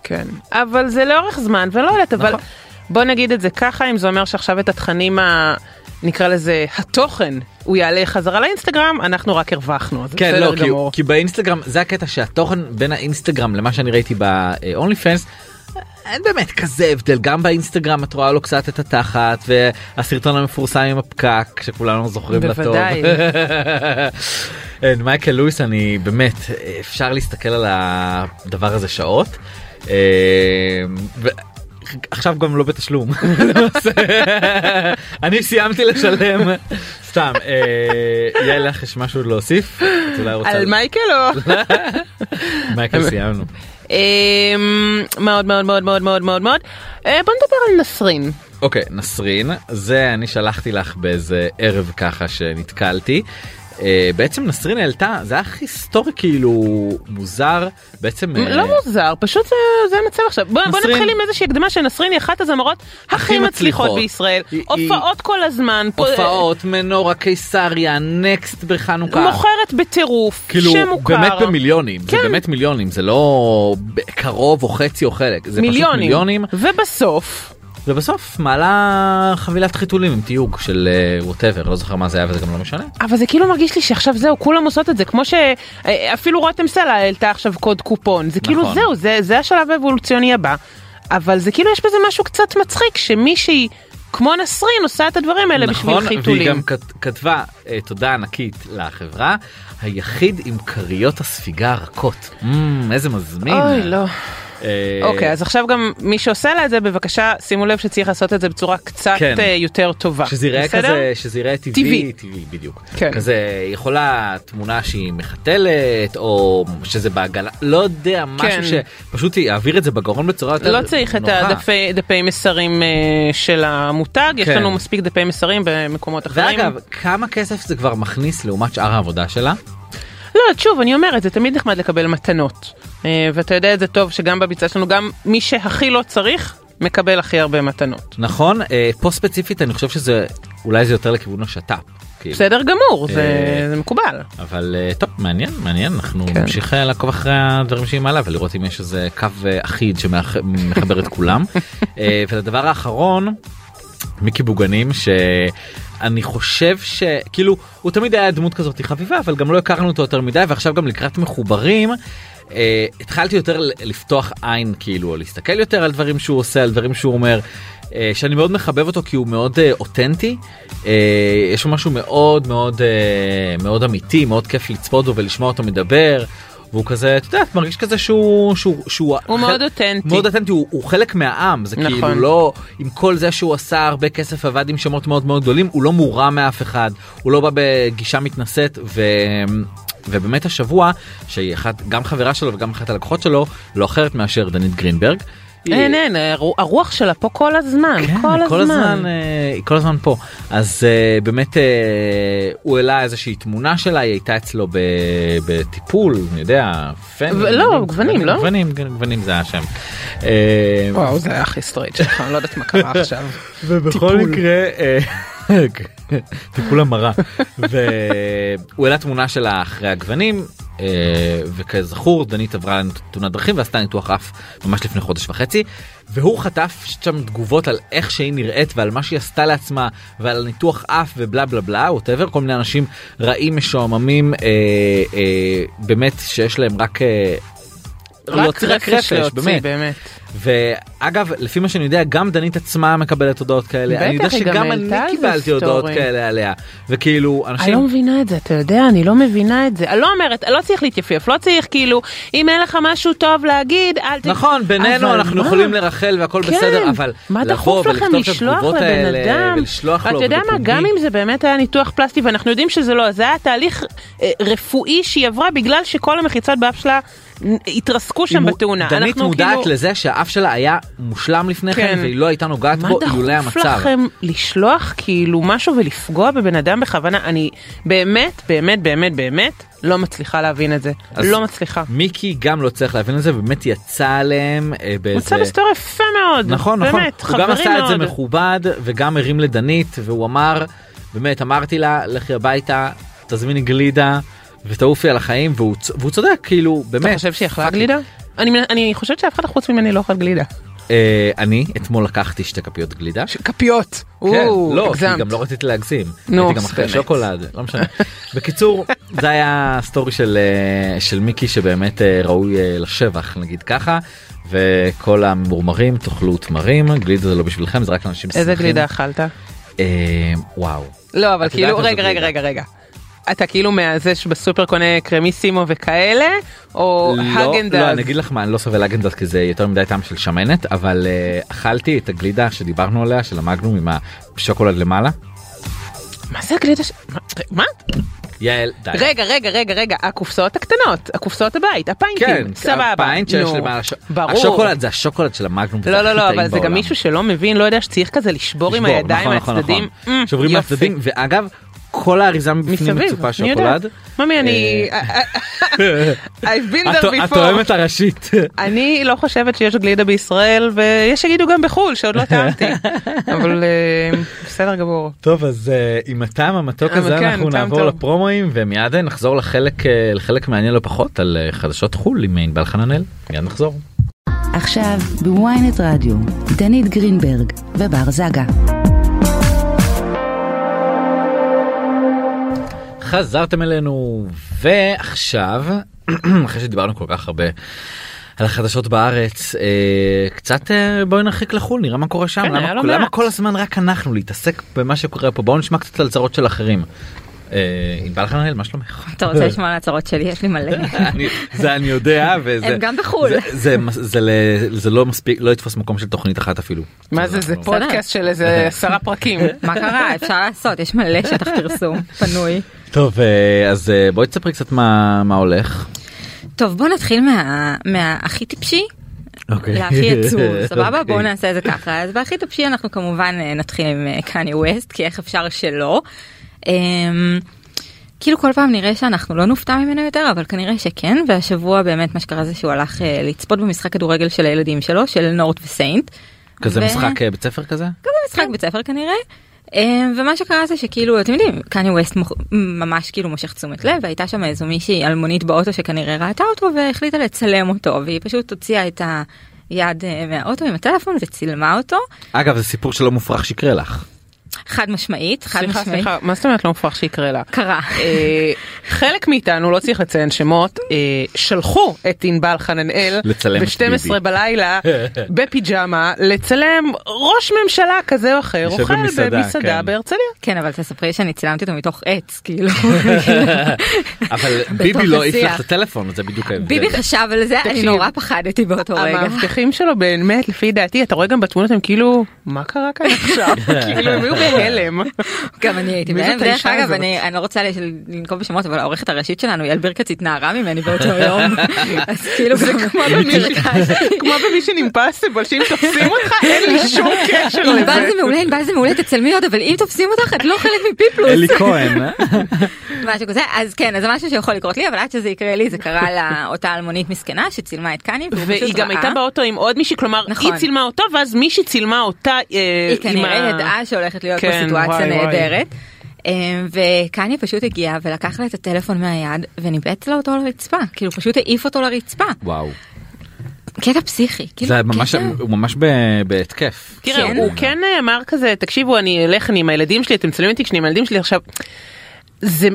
כן. אבל זה לאורך זמן, ולא יודעת, אבל נכון. בוא נגיד את זה ככה, אם זה אומר שעכשיו את התכנים ה... נקרא לזה התוכן הוא יעלה חזרה לאינסטגרם אנחנו רק הרווחנו אז כן בסדר לא כי, גמור. כי באינסטגרם זה הקטע שהתוכן בין האינסטגרם למה שאני ראיתי ב-only fans אין באמת כזה הבדל גם באינסטגרם את רואה לו קצת את התחת והסרטון המפורסם עם הפקק שכולנו זוכרים לטוב. בוודאי. אין, מייקל לואיס אני באמת אפשר להסתכל על הדבר הזה שעות. אה, עכשיו גם לא בתשלום. אני סיימתי לשלם סתם אה, יעל לך יש משהו להוסיף? על מייקל או? מייקל סיימנו. אמ, מאוד מאוד מאוד מאוד מאוד מאוד מאוד. אה, בוא נדבר על נסרין. אוקיי נסרין זה אני שלחתי לך באיזה ערב ככה שנתקלתי. אה, בעצם נסרין העלתה זה היה היסטורי כאילו מוזר בעצם אה, לא מוזר פשוט זה זה המצב עכשיו. בוא בוא נסרין- נתחיל עם איזושהי הקדמה שנסרין היא אחת הזמרות הכי הכי מצליחות. בישראל. היא- היא- הופעות כל הזמן הופעות מנורה קיסריה נקסט בחנוכה. מוכרת בטירוף כאילו שמוכר. באמת במיליונים זה כן. באמת מיליונים זה לא קרוב או חצי או חלק זה פשוט מיליונים. מיליונים. ובסוף ובסוף מעלה חבילת חיתולים עם תיוג של ווטאבר לא זוכר מה זה היה וזה גם לא משנה. אבל זה כאילו מרגיש לי שעכשיו זהו כולם עושות את זה כמו שאפילו רותם סלע העלתה עכשיו קוד קופון זה כאילו נכון. זהו זה זה השלב האבולוציוני הבא אבל זה כאילו יש בזה משהו קצת מצחיק שמישהי כמו נסרין עושה את הדברים האלה בשביל נכון, והיא חיתולים. גם כת- כתבה אה, תודה ענקית לחברה היחיד עם כריות הספיגה הרכות. Mm, איזה מזמין. אוי לא. אה, אוקיי אז עכשיו גם מי שעושה לה את זה בבקשה שימו לב שצריך לעשות את זה בצורה קצת כן. אה, יותר טובה. שזה יראה? כזה שזה יראה טבעי טבעי. טבעי בדיוק כן. כזה יכולה תמונה שהיא מחתלת או שזה בעגלה לא יודע משהו כן. שפשוט יעביר את זה בגרון בצורה יותר לא צריך את נוחה. הדפי דפי מסרים אה, של המותג יש. לנו מספיק דפי מסרים במקומות אחרים. ואגב כמה כסף זה כבר מכניס לעומת שאר העבודה שלה. לא, שוב, אני אומרת, זה תמיד נחמד לקבל מתנות. אה, ואתה יודע את זה טוב שגם בביצה שלנו, גם מי שהכי לא צריך, מקבל הכי הרבה מתנות. נכון אה, פה ספציפית אני חושב שזה אולי זה יותר לכיוון השת"פ. כאילו. בסדר גמור, זה אה, זה מקובל. אבל טוב מעניין מעניין אנחנו כן. נמשיך לעקוב אחרי הדברים שהיא מעלה ולראות אם יש איזה קו אחיד שמחבר את כולם. ולדבר האחרון מיקי בוגנים שאני חושב שכאילו הוא תמיד היה דמות כזאת חביבה אבל גם לא הכרנו אותו יותר מדי ועכשיו גם לקראת מחוברים. Uh, התחלתי יותר לפתוח עין כאילו או להסתכל יותר על דברים שהוא עושה על דברים שהוא אומר uh, שאני מאוד מחבב אותו כי הוא מאוד uh, אותנטי יש לו משהו מאוד מאוד מאוד אמיתי מאוד כיף לצפות בו ולשמוע אותו מדבר. והוא כזה את יודעת מרגיש כזה שהוא שהוא שהוא הוא מאוד אותנטי. מאוד אותנטי הוא, הוא חלק מהעם זה נכון. כאילו לא עם כל זה שהוא עשה הרבה כסף עבד עם שמות מאוד מאוד גדולים הוא לא מורם מאף אחד הוא לא בא בגישה מתנשאת ו... ובאמת השבוע שהיא אחת גם חברה שלו וגם אחת הלקוחות שלו לא אחרת מאשר דנית גרינברג. אין, אין, הרו- הרוח שלה פה כל הזמן, כן, כל כל הזמן, הזמן. אה, היא כל הזמן פה אז אה, באמת אה, הוא העלה איזושהי תמונה שלה היא הייתה אצלו ב- בטיפול אני יודע פן, לא, גוונים, לא? גוונים גוונים זה השם. אה, וואו, זה היה הכי סטרייט שלך, אני לא יודעת מה קרה עכשיו. ובכל. מקרה אה, טיפול המרה והוא העלה תמונה שלה אחרי הגוונים אה, וכזכור דנית עברה תאונת דרכים ועשתה ניתוח אף ממש לפני חודש וחצי והוא חטף שם תגובות על איך שהיא נראית ועל מה שהיא עשתה לעצמה ועל ניתוח אף ובלה בלה בלה ווטאבר כל מיני אנשים רעים משועממים אה, אה, באמת שיש להם רק. אה, רק להוציא רפש להוציא, באמת. באמת. ואגב לפי מה שאני יודע גם דנית עצמה מקבלת הודעות כאלה אני יודע שגם אני קיבלתי הודעות. כאלה עליה וכאילו אני לא אנשים מבינה את זה, אתה יודע, אני לא מבינה את זה. אני לא אומרת, לא צריך להתייפייף, לא צריך כאילו, אם אין לך משהו טוב להגיד, אל ת... נכון בינינו אנחנו? יכולים לרחל והכל כן, בסדר אבל מה דחוף לכם לשלוח לבן אדם? ולשלוח לו אתה יודע מה. גם אם זה באמת היה ניתוח פלסטי ואנחנו יודעים שזה לא, זה היה תהליך אה, רפואי שהיא עברה בגלל שכל המחיצות באף שלה נ- התרסקו שם בתאונה. דנית מודעת כאילו- לזה שהאף שלה היה מושלם לפני כן כן. והיא לא הייתה נוגעת מה בו אילולא דחוף המצב. לכם לשלוח כאילו משהו ולפגוע בבן אדם בכוונה? אני באמת, באמת, באמת, באמת לא מצליחה להבין את זה. לא מצליחה. מיקי גם לא צריך להבין את זה באמת יצא עליהם אה, באיזה יצא בסטורי יפה מאוד. נכון נכון באמת, הוא גם עשה את זה מאוד. מכובד וגם הרים לדנית והוא אמר באמת אמרתי לה לכי הביתה תזמיני גלידה ותעופי על החיים והוא, והוא צודק כאילו באמת. אתה חושב שהיא אכלה גלידה? אני אני חושבת שאף אחד חוץ ממני לא אוכל גלידה. אה, אני אתמול לקחתי שתי כפיות גלידה. כפיות. כן, לא, כי גם לא רציתי להגזים. נו, הייתי גם אחרי. שוקולד, לא משנה. בקיצור, זה היה סטורי של אה, של מיקי שבאמת אה, ראוי לשבח נגיד ככה. וכל המורמרים תאכלו תמרים גלידה זה לא בשבילכם זה רק אנשים איזה שמחים. גלידה אכלת? אה, וואו. לא, אבל כאילו, איזה רגע, רגע, גלידה. רגע, רגע. אתה כאילו מהזה שבסופר קונה קרמיסימו וכאלה, או לא, הגנדז? לא, אני אגיד לך מה, אני לא סובל הגנדז כי זה יותר מדי טעם של שמנת, אבל אה, אכלתי את הגלידה שדיברנו עליה, של המגנום עם השוקולד למעלה. מה זה הגלידה ש... מה-? יעל, די. רגע, רגע, רגע, רגע, הקופסאות הקטנות, הקופסאות הבית, הפיינטים, כן, סבבה. הפיינט שיש למעלה, ש- ברור. השוקולד זה השוקולד של המגנום. לא, לא, לא, אבל זה גם. מישהו שלא מבין, לא יודע שצריך כזה לשבור עם לשבור, הידיים נכון, נכון, מהצדדים. נכון. אמ, שוברים יופי. מהצדדים, ואגב, כל האריזה מבפנים מצופה. שוקולד. ממי, אני... I've been there before. התואמת הראשית. אני לא חושבת שיש גלידה בישראל, ויש שיגידו גם בחו"ל, שעוד לא טעמתי. אבל אה, בסדר גמור. טוב אז אה, עם הטעם המתוק הזה כן, אנחנו נעבור. לפרומואים ומיד נחזור לחלק אה, לחלק מעניין לא פחות על אה, חדשות חו"ל עם ענבל חננאל מיד נחזור. עכשיו בוויינט רדיו, דנית גרינברג ובר זגה. חזרתם אלינו ועכשיו אחרי שדיברנו כל כך הרבה על החדשות בארץ אה, קצת אה, בואי נרחיק לחו"ל נראה מה קורה שם כן, למה, לא למה מעט. כל הזמן רק אנחנו להתעסק במה שקורה פה בואו נשמע קצת על צרות של אחרים. אה, ענבל חננאל מה שלומך? אתה רוצה לשמוע על הצרות שלי? יש לי מלא. זה אני יודע וזה הם גם בחו"ל. זה, לא מספיק לא יתפוס מקום של תוכנית אחת אפילו. מה זה, זה אנחנו- פודקאסט של איזה עשרה פרקים. מה קרה? אפשר לעשות, יש מלא שטח פרסום פנוי. טוב אה, אז אה, בואי תספרי קצת מה מה הולך. טוב, בוא נתחיל מה- מהכי טיפשי. אוקיי. להכי עצוב, סבבה? אוקיי. בואו נעשה את זה ככה. אז בהכי טיפשי אנחנו כמובן אה, נתחיל עם קניה ווסט, כי איך אפשר שלא. אמ, כאילו כל פעם נראה שאנחנו לא נופתע ממנו יותר אבל כנראה שכן והשבוע באמת מה שקרה זה שהוא הלך לצפות במשחק כדורגל של הילדים שלו של נורט וסיינט. כזה ו- משחק בית ספר כזה? גם במשחק בית ספר כנראה. אה, ומה שקרה זה שכאילו אתם יודעים קניה ווסט ממש כאילו מושך תשומת לב והייתה שם איזו מישהי אלמונית באוטו שכנראה ראתה אותו והחליטה לצלם אותו והיא פשוט הוציאה את היד אה, מהאוטו עם הטלפון וצילמה אותו אגב זה סיפור שלא מופרך שיקרה לך. חד משמעית חד סליחה, משמעית סליחה, מה זאת אומרת לא מופרך שיקרה לה? קרה. אה, חלק מאיתנו לא צריך לציין שמות אה, שלחו את ענבל חננאל לצלם את ב-12 ביבי. בלילה בפיג'מה לצלם ראש ממשלה כזה או אחר אוכל במסעדה, במסעדה כן. בהרצליה. כן אבל תספרי שאני צילמתי אותו מתוך עץ כאילו. אבל ביבי לא העיף לך. את הטלפון זה בדיוק ההבדל. ביבי חשב על זה אני נורא פחדתי באותו רגע. המאבטחים שלו באמת לפי דעתי אתה רואה גם בתמונות הם כאילו מה קרה כאן עכשיו כאילו הם היו בהלם. גם אני הייתי בהלם. דרך אגב? אני לא רוצה לנקוב בשמות אבל העורכת הראשית שלנו יעל בירקץ התנערה ממני באותו יום. אז כאילו זה כמו במי- הרגשתי. כמו במישן אימפסיבול שאם תופסים אותך אין לי שום קשר ענבל לזה. זה מעולה ענבל זה מעולה תצלמי עוד אבל אם תופסים אותך את לא חלק מפיפלוס. אלי כהן. אה? משהו כזה אז כן אז זה משהו שיכול לקרות לי אבל עד שזה יקרה לי זה קרה לאותה אלמונית מסכנה שצילמה את קני והוא והיא גם. הייתה באוטו עם עוד מישהי כלומר. היא צילמה אותו ואז מישהי צילמה אותה אה, היא עם כנראה ה- ידעה שהולכת להיות כן, סיטואציה וואי. נהדרת. אה, וקניה פשוט הגיע ולקח לה את הטלפון מהיד וניבץ לה אותו לרצפה כאילו פשוט העיף אותו לרצפה וואו. קטע פסיכי כאילו זה ממש קטע- הוא ממש ב- בהתקף. תראה כן. הוא כן אמר כזה תקשיבו אני אלך אני עם הילדים שלי אתם מצלמים אותי כשאני עם הילדים שלי עכשיו. זה.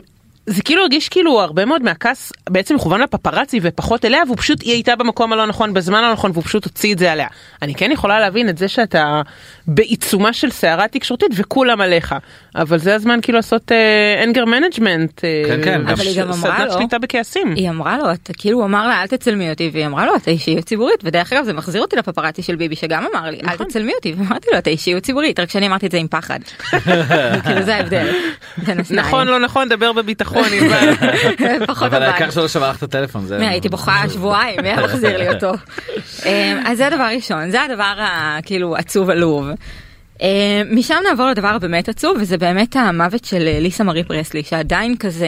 זה כאילו הרגיש כאילו הרבה מאוד מהכעס בעצם מכוון לפפרצי ופחות אליה והוא פשוט היא הייתה במקום הלא נכון בזמן הלא נכון והוא פשוט הוציא את זה עליה. אני כן יכולה להבין את זה שאתה בעיצומה של סערה תקשורתית וכולם עליך אבל זה הזמן כאילו לעשות anger management. כן, כן, גם- אבל היא גם אמרה סדנת לו- שליטה בכעסים. היא אמרה לו אתה כאילו הוא אמר לה אל תצלמי אותי והיא אמרה לו אתה אישיות ציבורית ודרך אגב זה מחזיר אותי לפפרצי של ביבי שגם אמר לי אל תצלמי אותי ואמרתי לו אתה אישיות ציבורית רק שאני אמרתי את זה עם פחד. כאילו זה ההבדל. נכון לא נכון דבר בביטחון ענבל. פחות אבל אבל. העיקר שלא שבר לך את הטלפון. זה- הייתי בוכה שבועיים מי היה מחזיר לי אותו. אמ, אז זה הדבר ראשון זה הדבר הכאילו עצוב עלוב. אמ, משם נעבור לדבר הבאמת עצוב וזה באמת המוות של אה, ליסה מארי פרסלי שעדיין כזה.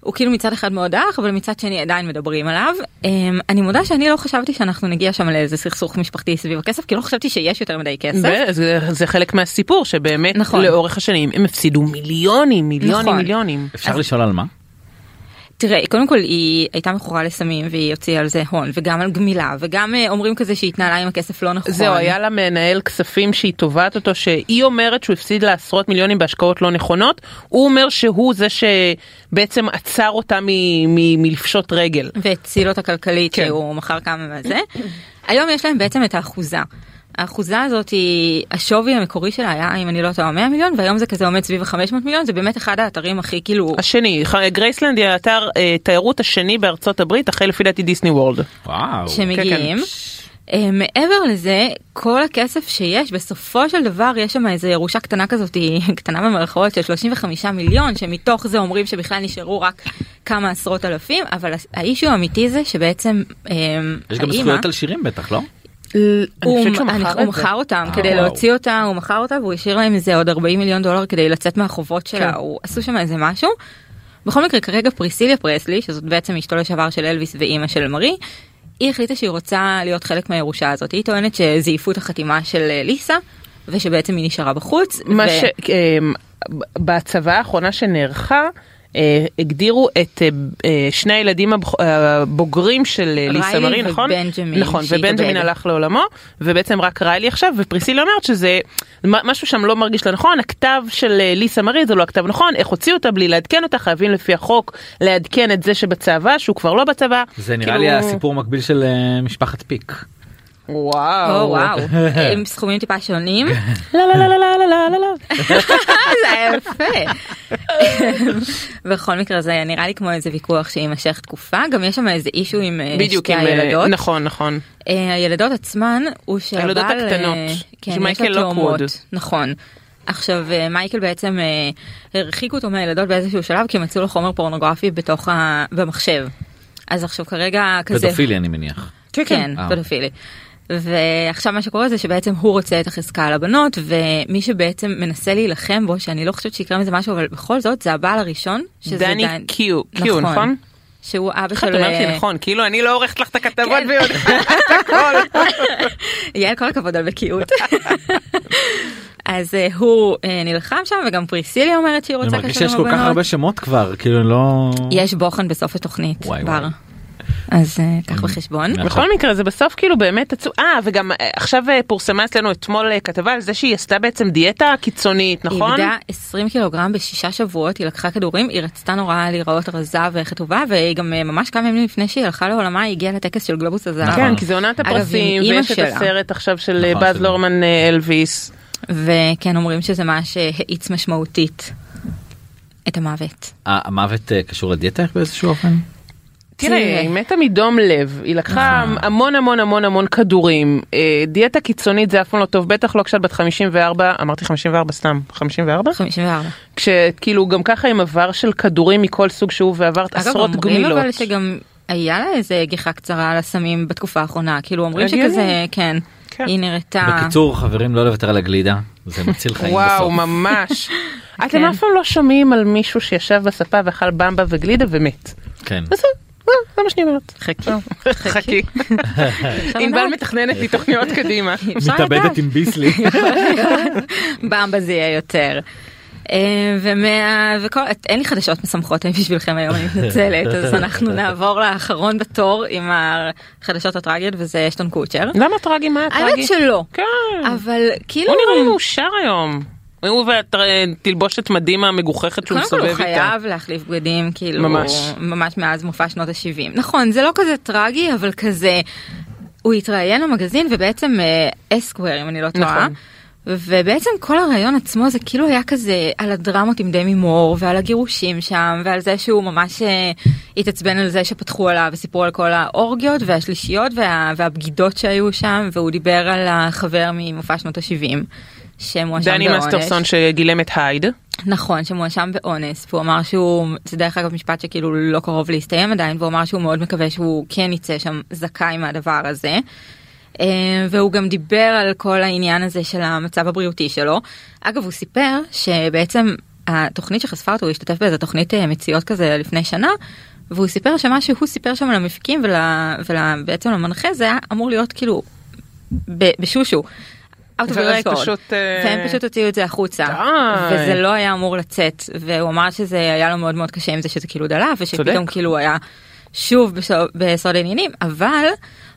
הוא כאילו מצד אחד מאוד אח אבל מצד שני עדיין מדברים עליו. אמ, אני מודה שאני לא חשבתי שאנחנו נגיע שם לאיזה סכסוך משפחתי סביב הכסף כי לא חשבתי שיש יותר מדי כסף. וזה זה חלק מהסיפור שבאמת נכון. לאורך השנים הם הפסידו מיליונים מיליונים נכון. מיליונים. אפשר לשאול על מה? תראה, קודם כל היא הייתה מכורה לסמים והיא הוציאה על זה הון וגם על גמילה וגם אה, אומרים כזה שהיא התנהלה עם הכסף לא נכון. זהו היה לה מנהל כספים שהיא תובעת אותו שהיא אומרת שהוא הפסיד לה עשרות מיליונים בהשקעות לא נכונות הוא אומר שהוא זה שבעצם עצר אותה מלפשוט רגל. והציל אותה כלכלית כן. שהוא מכר כמה מזה. היום יש להם בעצם את האחוזה. האחוזה הזאת היא השווי המקורי שלה היה אם אני לא טועה 100 מיליון והיום זה כזה עומד סביב ה-500 מיליון זה באמת אחד האתרים הכי כאילו השני גרייסלנד היא האתר אה, תיירות השני בארצות הברית אחרי לפי דעתי דיסני וורלד. וואו. שמגיעים. אה, מעבר לזה כל הכסף שיש בסופו של דבר יש שם איזה ירושה קטנה כזאת קטנה במרכאות של 35 מיליון שמתוך זה אומרים שבכלל נשארו רק כמה עשרות אלפים אבל האישו האמיתי זה שבעצם אה, יש גם האמא- זכויות על שירים בטח לא? הוא, מכר אותם אה, כדי וואו. להוציא אותה הוא מכר אותה והוא השאיר להם איזה עוד 40 מיליון דולר כדי לצאת מהחובות שלה כן. הוא עשו שם איזה משהו. בכל מקרה כרגע פריסיליה פרסלי שזאת בעצם אשתו לשעבר של אלוויס ואימא של מרי. היא החליטה שהיא רוצה להיות חלק מהירושה הזאת היא טוענת שזייפו את החתימה של אה, ליסה ושבעצם היא נשארה בחוץ. מה ו- ש... אמ, בהצבה האחרונה שנערכה הגדירו את אה, אה, שני הילדים הבוגרים של אה, ליסה ריילי מרי נכון? ובנג'מין, נכון. ובנג'מין הלך לעולמו ובעצם רק ריילי עכשיו ופריסילה אומרת שזה משהו שם לא מרגיש לה נכון הכתב של אה, ליסה מרי זה לא הכתב נכון איך הוציאו אותה בלי לעדכן אותה חייבים לפי החוק לעדכן את זה שבצבא שהוא כבר לא בצבא. זה נראה כאילו- לי הסיפור מקביל של אה, משפחת פיק. וואו. או וואו עם סכומים טיפה שונים לא לא לא לא לא לא לא לא. זה היה יפה. בכל מקרה זה נראה לי כמו איזה ויכוח שיימשך תקופה גם יש שם איזה אישו עם אה, שתי אה, הילדות. נכון נכון. אה, הילדות עצמן הוא שהבעל... הילדות הקטנות, כן, יש לה לוקווד. תאומות, נכון. עכשיו מייקל בעצם הרחיקו אותו מהילדות באיזשהו שלב כי מצאו לו חומר פורנוגרפי בתוך ה... במחשב. אז עכשיו כרגע כזה... פדופילי אני מניח. כן, אה. פדופילי. ועכשיו מה שקורה זה שבעצם הוא רוצה את החזקה על הבנות ומי שבעצם מנסה להילחם בו שאני לא חושבת שיקרה מזה משהו אבל בכל זאת זה הבעל הראשון. שזה דני דן- קיו, קיו, נכון? שהוא אבא איך של... את אומרת לי אה, נכון, כאילו אני לא עורכת לך את הכתבות כן. ויודעת את הכל. יעל כל הכבוד על בקיאות. אז אה, הוא אה, נלחם שם וגם פריסילי אומרת שהיא אני רוצה מרגיש קשר שיש עם כל כך הבנות. הרבה שמות כבר כאילו לא יש בוחן בסוף התוכנית בר. אז אה, קח בחשבון. נכון. בכל מקרה זה בסוף כאילו באמת עצוב. אה וגם אה, עכשיו אה, פורסמה אצלנו אתמול כתבה על זה שהיא עשתה בעצם דיאטה קיצונית היא נכון? איבדה 20 קילוגרם בשישה שבועות היא לקחה כדורים היא רצתה נורא להיראות רזה וכתובה והיא גם ממש כמה ימים לפני שהיא הלכה לעולמה היא הגיעה לטקס של גלובוס הזהב. כן כי זה עונת הפרסים ויש את. הסרט עכשיו של נכון, באז לורמן אלוויס. וכן אומרים שזה מה שהאיץ משמעותית את המוות. המוות קשור לדיאטה באיזשהו אופן? תראה, תראה. היא מתה מדום לב, היא לקחה נכון. המון המון המון המון כדורים, אה, דיאטה קיצונית זה אף פעם לא טוב, בטח לא כשאת בת 54, אמרתי 54 סתם, 54? 54. כשכאילו גם ככה עם עבר של כדורים מכל סוג שהוא ועברת אגב עשרות אומרים גמילות. אבל שגם היה לה איזה גיחה קצרה על הסמים בתקופה האחרונה כאילו אומרים. שכזה כן כן. היא נראתה בקיצור חברים לא לוותר על הגלידה זה מציל חיים וואו בסוף. ממש. אתם כן. אף פעם לא שומעים על מישהו שישב בספה ואכל במבה וגלידה ומת. כן. זה זה- מה שאני אומרת. חכי. חכי. אפשר ענבל. מתכננת לי תוכניות קדימה. מתאבדת עם ביסלי. במבה זה יהיה יותר. אה, ומה וכל אין לי חדשות משמחות בשבילכם היום אני מתנצלת אז אנחנו נעבור לאחרון בתור עם החדשות הטרגיות וזה אשטון קוצ'ר. למה טרגי? מה הטרגי? האמת שלא כן. אבל כאילו הוא נראה לי מאושר היום. הוא והתלבושת מדהים המגוחכת שהוא קודם כל הוא איתה. חייב להחליף בגדים כאילו ממש. ממש מאז מופע שנות ה-70 נכון זה לא כזה טרגי אבל כזה הוא התראיין למגזין ובעצם אסקוור אם אני לא טועה. נכון. ובעצם כל הרעיון עצמו זה כאילו היה כזה על הדרמות עם דמי מור ועל הגירושים שם ועל זה שהוא ממש אה, התעצבן על זה שפתחו עליו וסיפרו על כל האורגיות והשלישיות וה, והבגידות שהיו שם והוא דיבר על החבר ממופע שנות ה-70 שמואשם דני בעונש. מסטרסון שגילם את הייד. נכון שמואשם באונס והוא אמר שהוא זה דרך אגב משפט שכאילו לא קרוב להסתיים עדיין והוא אמר שהוא מאוד מקווה שהוא כן יצא שם זכאי מהדבר הזה. אה, והוא גם דיבר על כל העניין הזה של המצב הבריאותי שלו. אגב הוא סיפר שבעצם התוכנית שחשפה אותו הוא השתתף באיזה תוכנית אה, מציאות כזה לפני שנה. והוא סיפר שמה שהוא סיפר שם למפיקים ובעצם למנחה זה היה אמור להיות כאילו ב- בשושו. Out of the record. פשוט, אה, והם פשוט הוציאו את זה החוצה. וזה לא היה אמור לצאת והוא אמר שזה היה לו מאוד מאוד קשה עם זה שזה כאילו דלף ושפתאום. כאילו היה שוב בסוד- העניינים אבל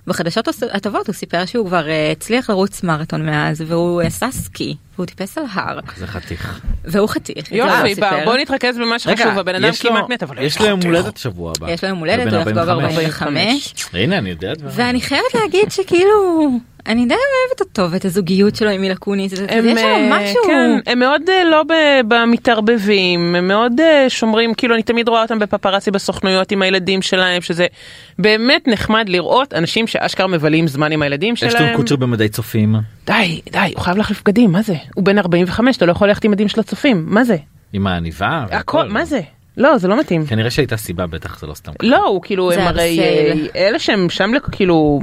בחדשות הטובות הוא סיפר שהוא כבר אה, הצליח לרוץ מרתון מאז והוא עשה סקי והוא טיפס על הר זה חתיך. והוא חתיך. יופי, בוא נתרכז במה שחשוב, הבן אדם יש כמעט מת, אבל יש לו יום הולדת שבוע הבא. יש לו יום הולדת, הוא יחגוג 45. 45. הנה אני יודע דברים. ואני חייבת להגיד שכאילו אני די אוהבת אותו ואת הזוגיות שלו עם מילה קוניס יש שם אה, משהו. כן, הם מאוד אה, לא ב- במתערבבים, הם מאוד אה, שומרים, כאילו אני תמיד רואה אותם בפפרצי בסוכנויות עם הילדים שלהם, שזה באמת נחמד לראות אנשים שאשכרה מבלים זמן עם הילדים יש לו שלהם. קוצ'ר במדי צופים. די, די, הוא חייב להחליף בגדים, מה זה? הוא בן 45, אתה לא יכול ללכת עם מדים של הצופים, מה זה? עם העניבה. הכל, מה זה? לא, זה לא מתאים. כנראה שהייתה סיבה בטח זה לא סתם. ככה. לא, הוא כאילו, הם הרי. אה, אלה שהם שם, כאילו,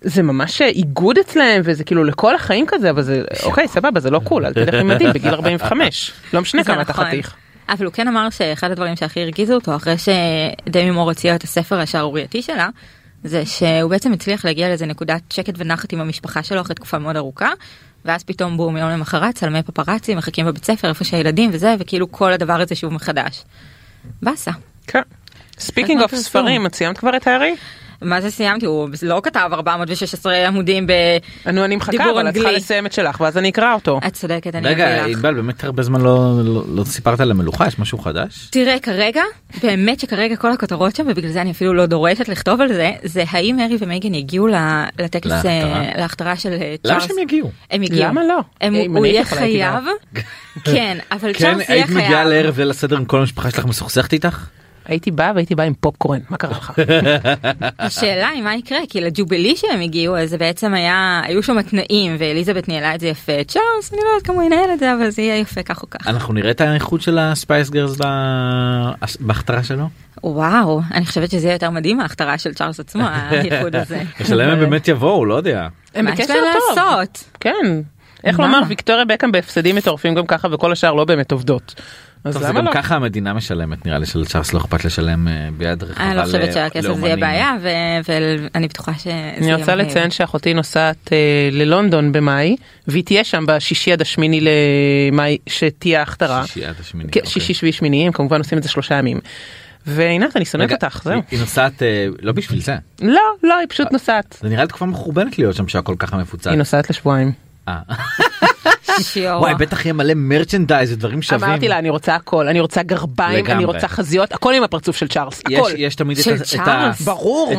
זה ממש איגוד אצלהם, וזה כאילו לכל החיים כזה, אבל זה, אוקיי, סבבה, זה לא קול, אל תלך עם מדים בגיל 45. לא משנה כמה אתה נכון. חתיך. אבל הוא כן אמר שאחד הדברים שהכי הרגיזו אותו אחרי שדמי מור הוציאה את הספר השערורייתי שלה זה שהוא בעצם הצליח להגיע לאיזה נקודת שקט ונחת עם המשפחה שלו אחרי תקופה מאוד ארוכה ואז פתאום בום יום למחרת צלמי פפרצי מחכים בבית ספר איפה שהילדים וזה וכאילו כל הדבר הזה שוב מחדש. באסה. כן. Speaking of? ספרים, את סיימת כבר את הארי? מה זה סיימתי הוא לא כתב 416 עמודים ב... נו, אני מחכה, אבל את צריכה אנגלי. לסיים את שלך, ואז אני אקרא אותו. את צודקת אני רגע אביא לך. ענבל באמת הרבה זמן לא לא- לא סיפרת על המלוכה יש משהו חדש? תראה כרגע באמת שכרגע כל הכותרות שם ובגלל זה אני אפילו לא דורשת לכתוב על זה זה האם הארי ומייגן יגיעו ל- לטקס להכתרה. אה, להכתרה של אה, למה צ'ארלס. שהם יגיעו? הם הגיעו. למה לא? הם, הוא יהיה חייב. כן אבל כן צ'ארלס יהיה היית מגיעה חייב. לערב ליל הסדר עם כל המשפחה שלך מסוכסכת איתך? הייתי באה והייתי באה עם פופקורן, מה קרה לך? השאלה היא מה יקרה כי לג'ובילי שהם הגיעו אז זה בעצם היה היו שם תנאים ואליזבת ניהלה את זה יפה צ'ארלס אני לא יודעת כמה הוא ינהל את זה אבל זה יהיה יפה כך או כך. אנחנו נראה את האיכות של הספייס גרס בהכתרה שלו? וואו אני חושבת שזה יהיה יותר מדהים ההכתרה של צ'ארלס עצמו האיחוד הזה. השאלה אם הם באמת יבואו לא יודע. הם בקשר טוב. לעשות? כן. איך? לומר ויקטוריה בקאם בהפסדים מטורפים גם ככה וכל השאר לא באמת עובדות. אז טוב, זה למה גם לא? ככה המדינה משלמת נראה לי שלצ'ארלס לא אכפת לשלם אה, ביד רחבה. אני לא חושבת שהכסף זה יהיה לאומנים. בעיה ו- ואני בטוחה שזה יהיה אני רוצה. לציין שאחותי נוסעת אה, ללונדון במאי והיא תהיה שם בשישי עד השמיני למאי שתהיה ההכתרה. שישי עד השמיני. כן, אוקיי. שישי שביעי שמיני הם כמובן עושים את זה שלושה ימים. ועינת אני שונאת אותך זהו. היא- היא נוסעת אה, לא בשביל זה. לא לא היא פשוט נוסעת. זה נראה לי תקופה מחורבנת להיות שם שהכל ככה מפוצץ. היא נוסעת לשבועיים. וואי בטח יהיה מלא מרצ'נדייז ודברים שווים. אמרתי לה אני רוצה הכל אני רוצה גרביים לגמרי. אני רוצה חזיות הכל עם הפרצוף של צ'ארלס יש, הכל. יש תמיד את של ה- את ה... צ'ארלס. ברור.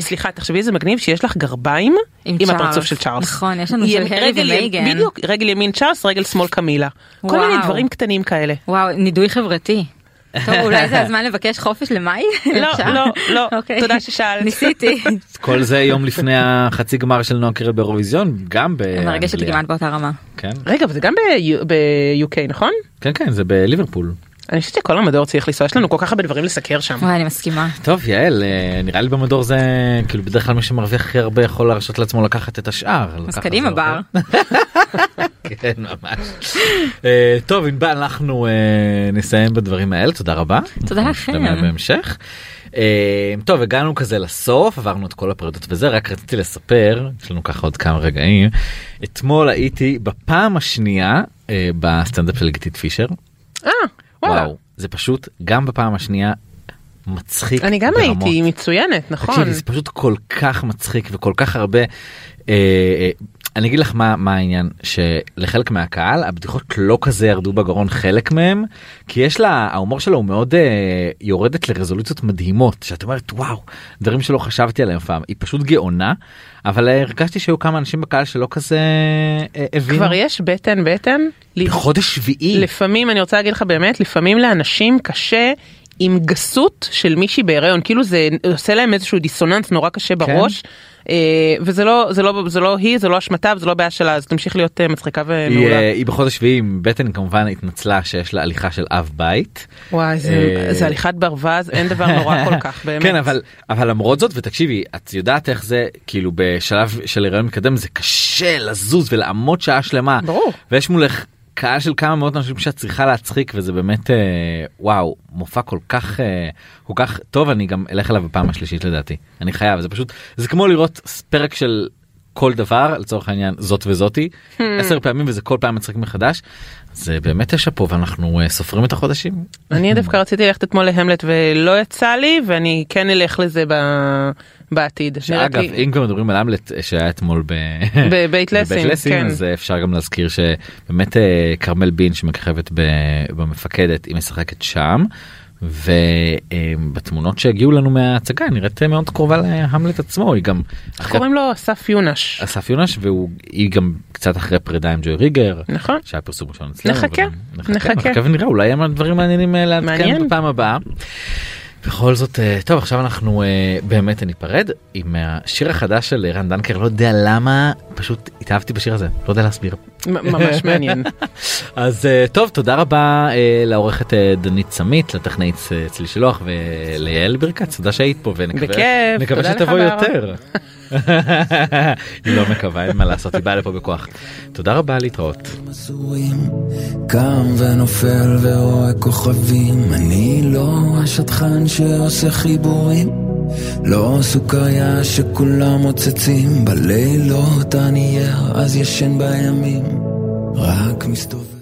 סליחה תחשבי איזה מגניב שיש לך גרביים עם. הפרצוף של צ'ארלס. נכון, יש לנו של הרי ומייגן. בדיוק רגל ימין צ'ארלס רגל שמאל קמילה. כל. מיני דברים קטנים כאלה. וואו נידוי חברתי. טוב אולי זה הזמן לבקש חופש למאי? לא? לא לא אוקיי. תודה ששאלת. ניסיתי. כל זה יום לפני החצי גמר של נועה קירל באירוויזיון גם באנגליה. אני מרגשת כמעט באותה רמה. כן רגע וזה גם ב-UK נכון? כן כן זה בליברפול. אני חושבת שכל המדור צריך לנסוע יש לנו כל כך הרבה דברים לסקר שם. וואי אני מסכימה. טוב יעל אה, נראה לי במדור זה כאילו בדרך כלל מי שמרוויח הכי הרבה יכול להרשות לעצמו לקחת את השאר. אז קדימה זה בר. כן ממש. אה, טוב ענבל אנחנו אה, נסיים בדברים האלה תודה רבה. תודה לכם. נשתמע בהמשך. טוב הגענו כזה לסוף עברנו את כל הפרדות וזה רק רציתי לספר יש לנו ככה עוד כמה רגעים אתמול הייתי בפעם השנייה בסטנדאפ של גיתית פישר. אה. וואו זה פשוט גם בפעם השנייה מצחיק אני גם ברמות. הייתי מצוינת נכון. תקשיבי, זה פשוט כל כך מצחיק וכל כך הרבה. אה, אה, אני אגיד לך מה מה העניין שלחלק מהקהל הבדיחות לא כזה ירדו בגרון חלק מהם כי יש לה ההומור שלו הוא מאוד אה, יורדת לרזולוציות מדהימות שאת אומרת וואו דברים שלא חשבתי עליהם פעם היא פשוט גאונה אבל אה, הרגשתי שהיו כמה אנשים בקהל שלא כזה אה, הבינו. כבר יש בטן בטן. בחודש שביעי. לפעמים אני רוצה להגיד לך באמת לפעמים לאנשים קשה עם גסות של מישהי בהיריון כאילו זה עושה להם איזשהו דיסוננס נורא קשה בראש. אה, וזה לא זה לא זה לא היא זה לא אשמתה וזה לא בעיה שלה אז תמשיך להיות אה, מצחיקה היא, ומעולה. אה, היא בחודש שביעי עם בטן כמובן התנצלה שיש לה הליכה של אב בית. וואי זה אה, זה הליכת ברווז אין דבר נורא כל כך באמת. כן אבל אבל למרות זאת ותקשיבי את יודעת איך זה כאילו בשלב של הריון מתקדם זה קשה לזוז ולעמוד שעה שלמה ברור. ויש מולך קהל של כמה מאות אנשים שאת צריכה להצחיק וזה באמת אה, וואו מופע כל כך אה, כל כך טוב אני גם אלך אליו בפעם השלישית לדעתי. אני חייב זה פשוט זה כמו לראות פרק של כל דבר לצורך העניין זאת וזאתי עשר פעמים וזה כל פעם מצחיק מחדש. זה באמת יש פה ואנחנו אה, סופרים את החודשים. אני דווקא רציתי ללכת אתמול להמלט ולא יצא לי ואני כן אלך לזה ב- בעתיד. שאגב לי- אם כבר מדברים על המלט אה, שהיה אתמול ב... בבית לסין, כן. אז אה, אפשר גם להזכיר שבאמת אה, כרמל בין שמככבת ב- במפקדת היא משחקת שם ובתמונות שהגיעו לנו מההצגה נראית מאוד קרובה להמלט עצמו היא גם איך קוראים לו אסף יונש. אסף יונש והיא גם קצת אחרי פרידה עם ג'וי ריגר נכון. שהיה פרסום ראשון אצלנו. נחכה, נחכה. נחכה ונראה אולי יהיה דברים מעניינים לעדכן. בפעם הבאה. בכל זאת אה, טוב עכשיו אנחנו אה, באמת ניפרד עם השיר החדש של רן דנקר לא יודע למה פשוט התאהבתי בשיר הזה לא יודע להסביר. ממש מעניין. אז אה, טוב תודה רבה לעורכת דנית סמית לטכנאית אה, צלי שלוח וליעל ברכת תודה שהיית פה ונקווה שתבוא. יותר. היא לא מקווה אין מה לעשות היא באה לפה בכוח. תודה רבה להתראות. קם ונופל ורואה כוכבים, אני לא השטחן שעושה חיבורים, לא סוכריה שכולם מוצצים, בלילות אני ער אז ישן בימים, רק מסתובב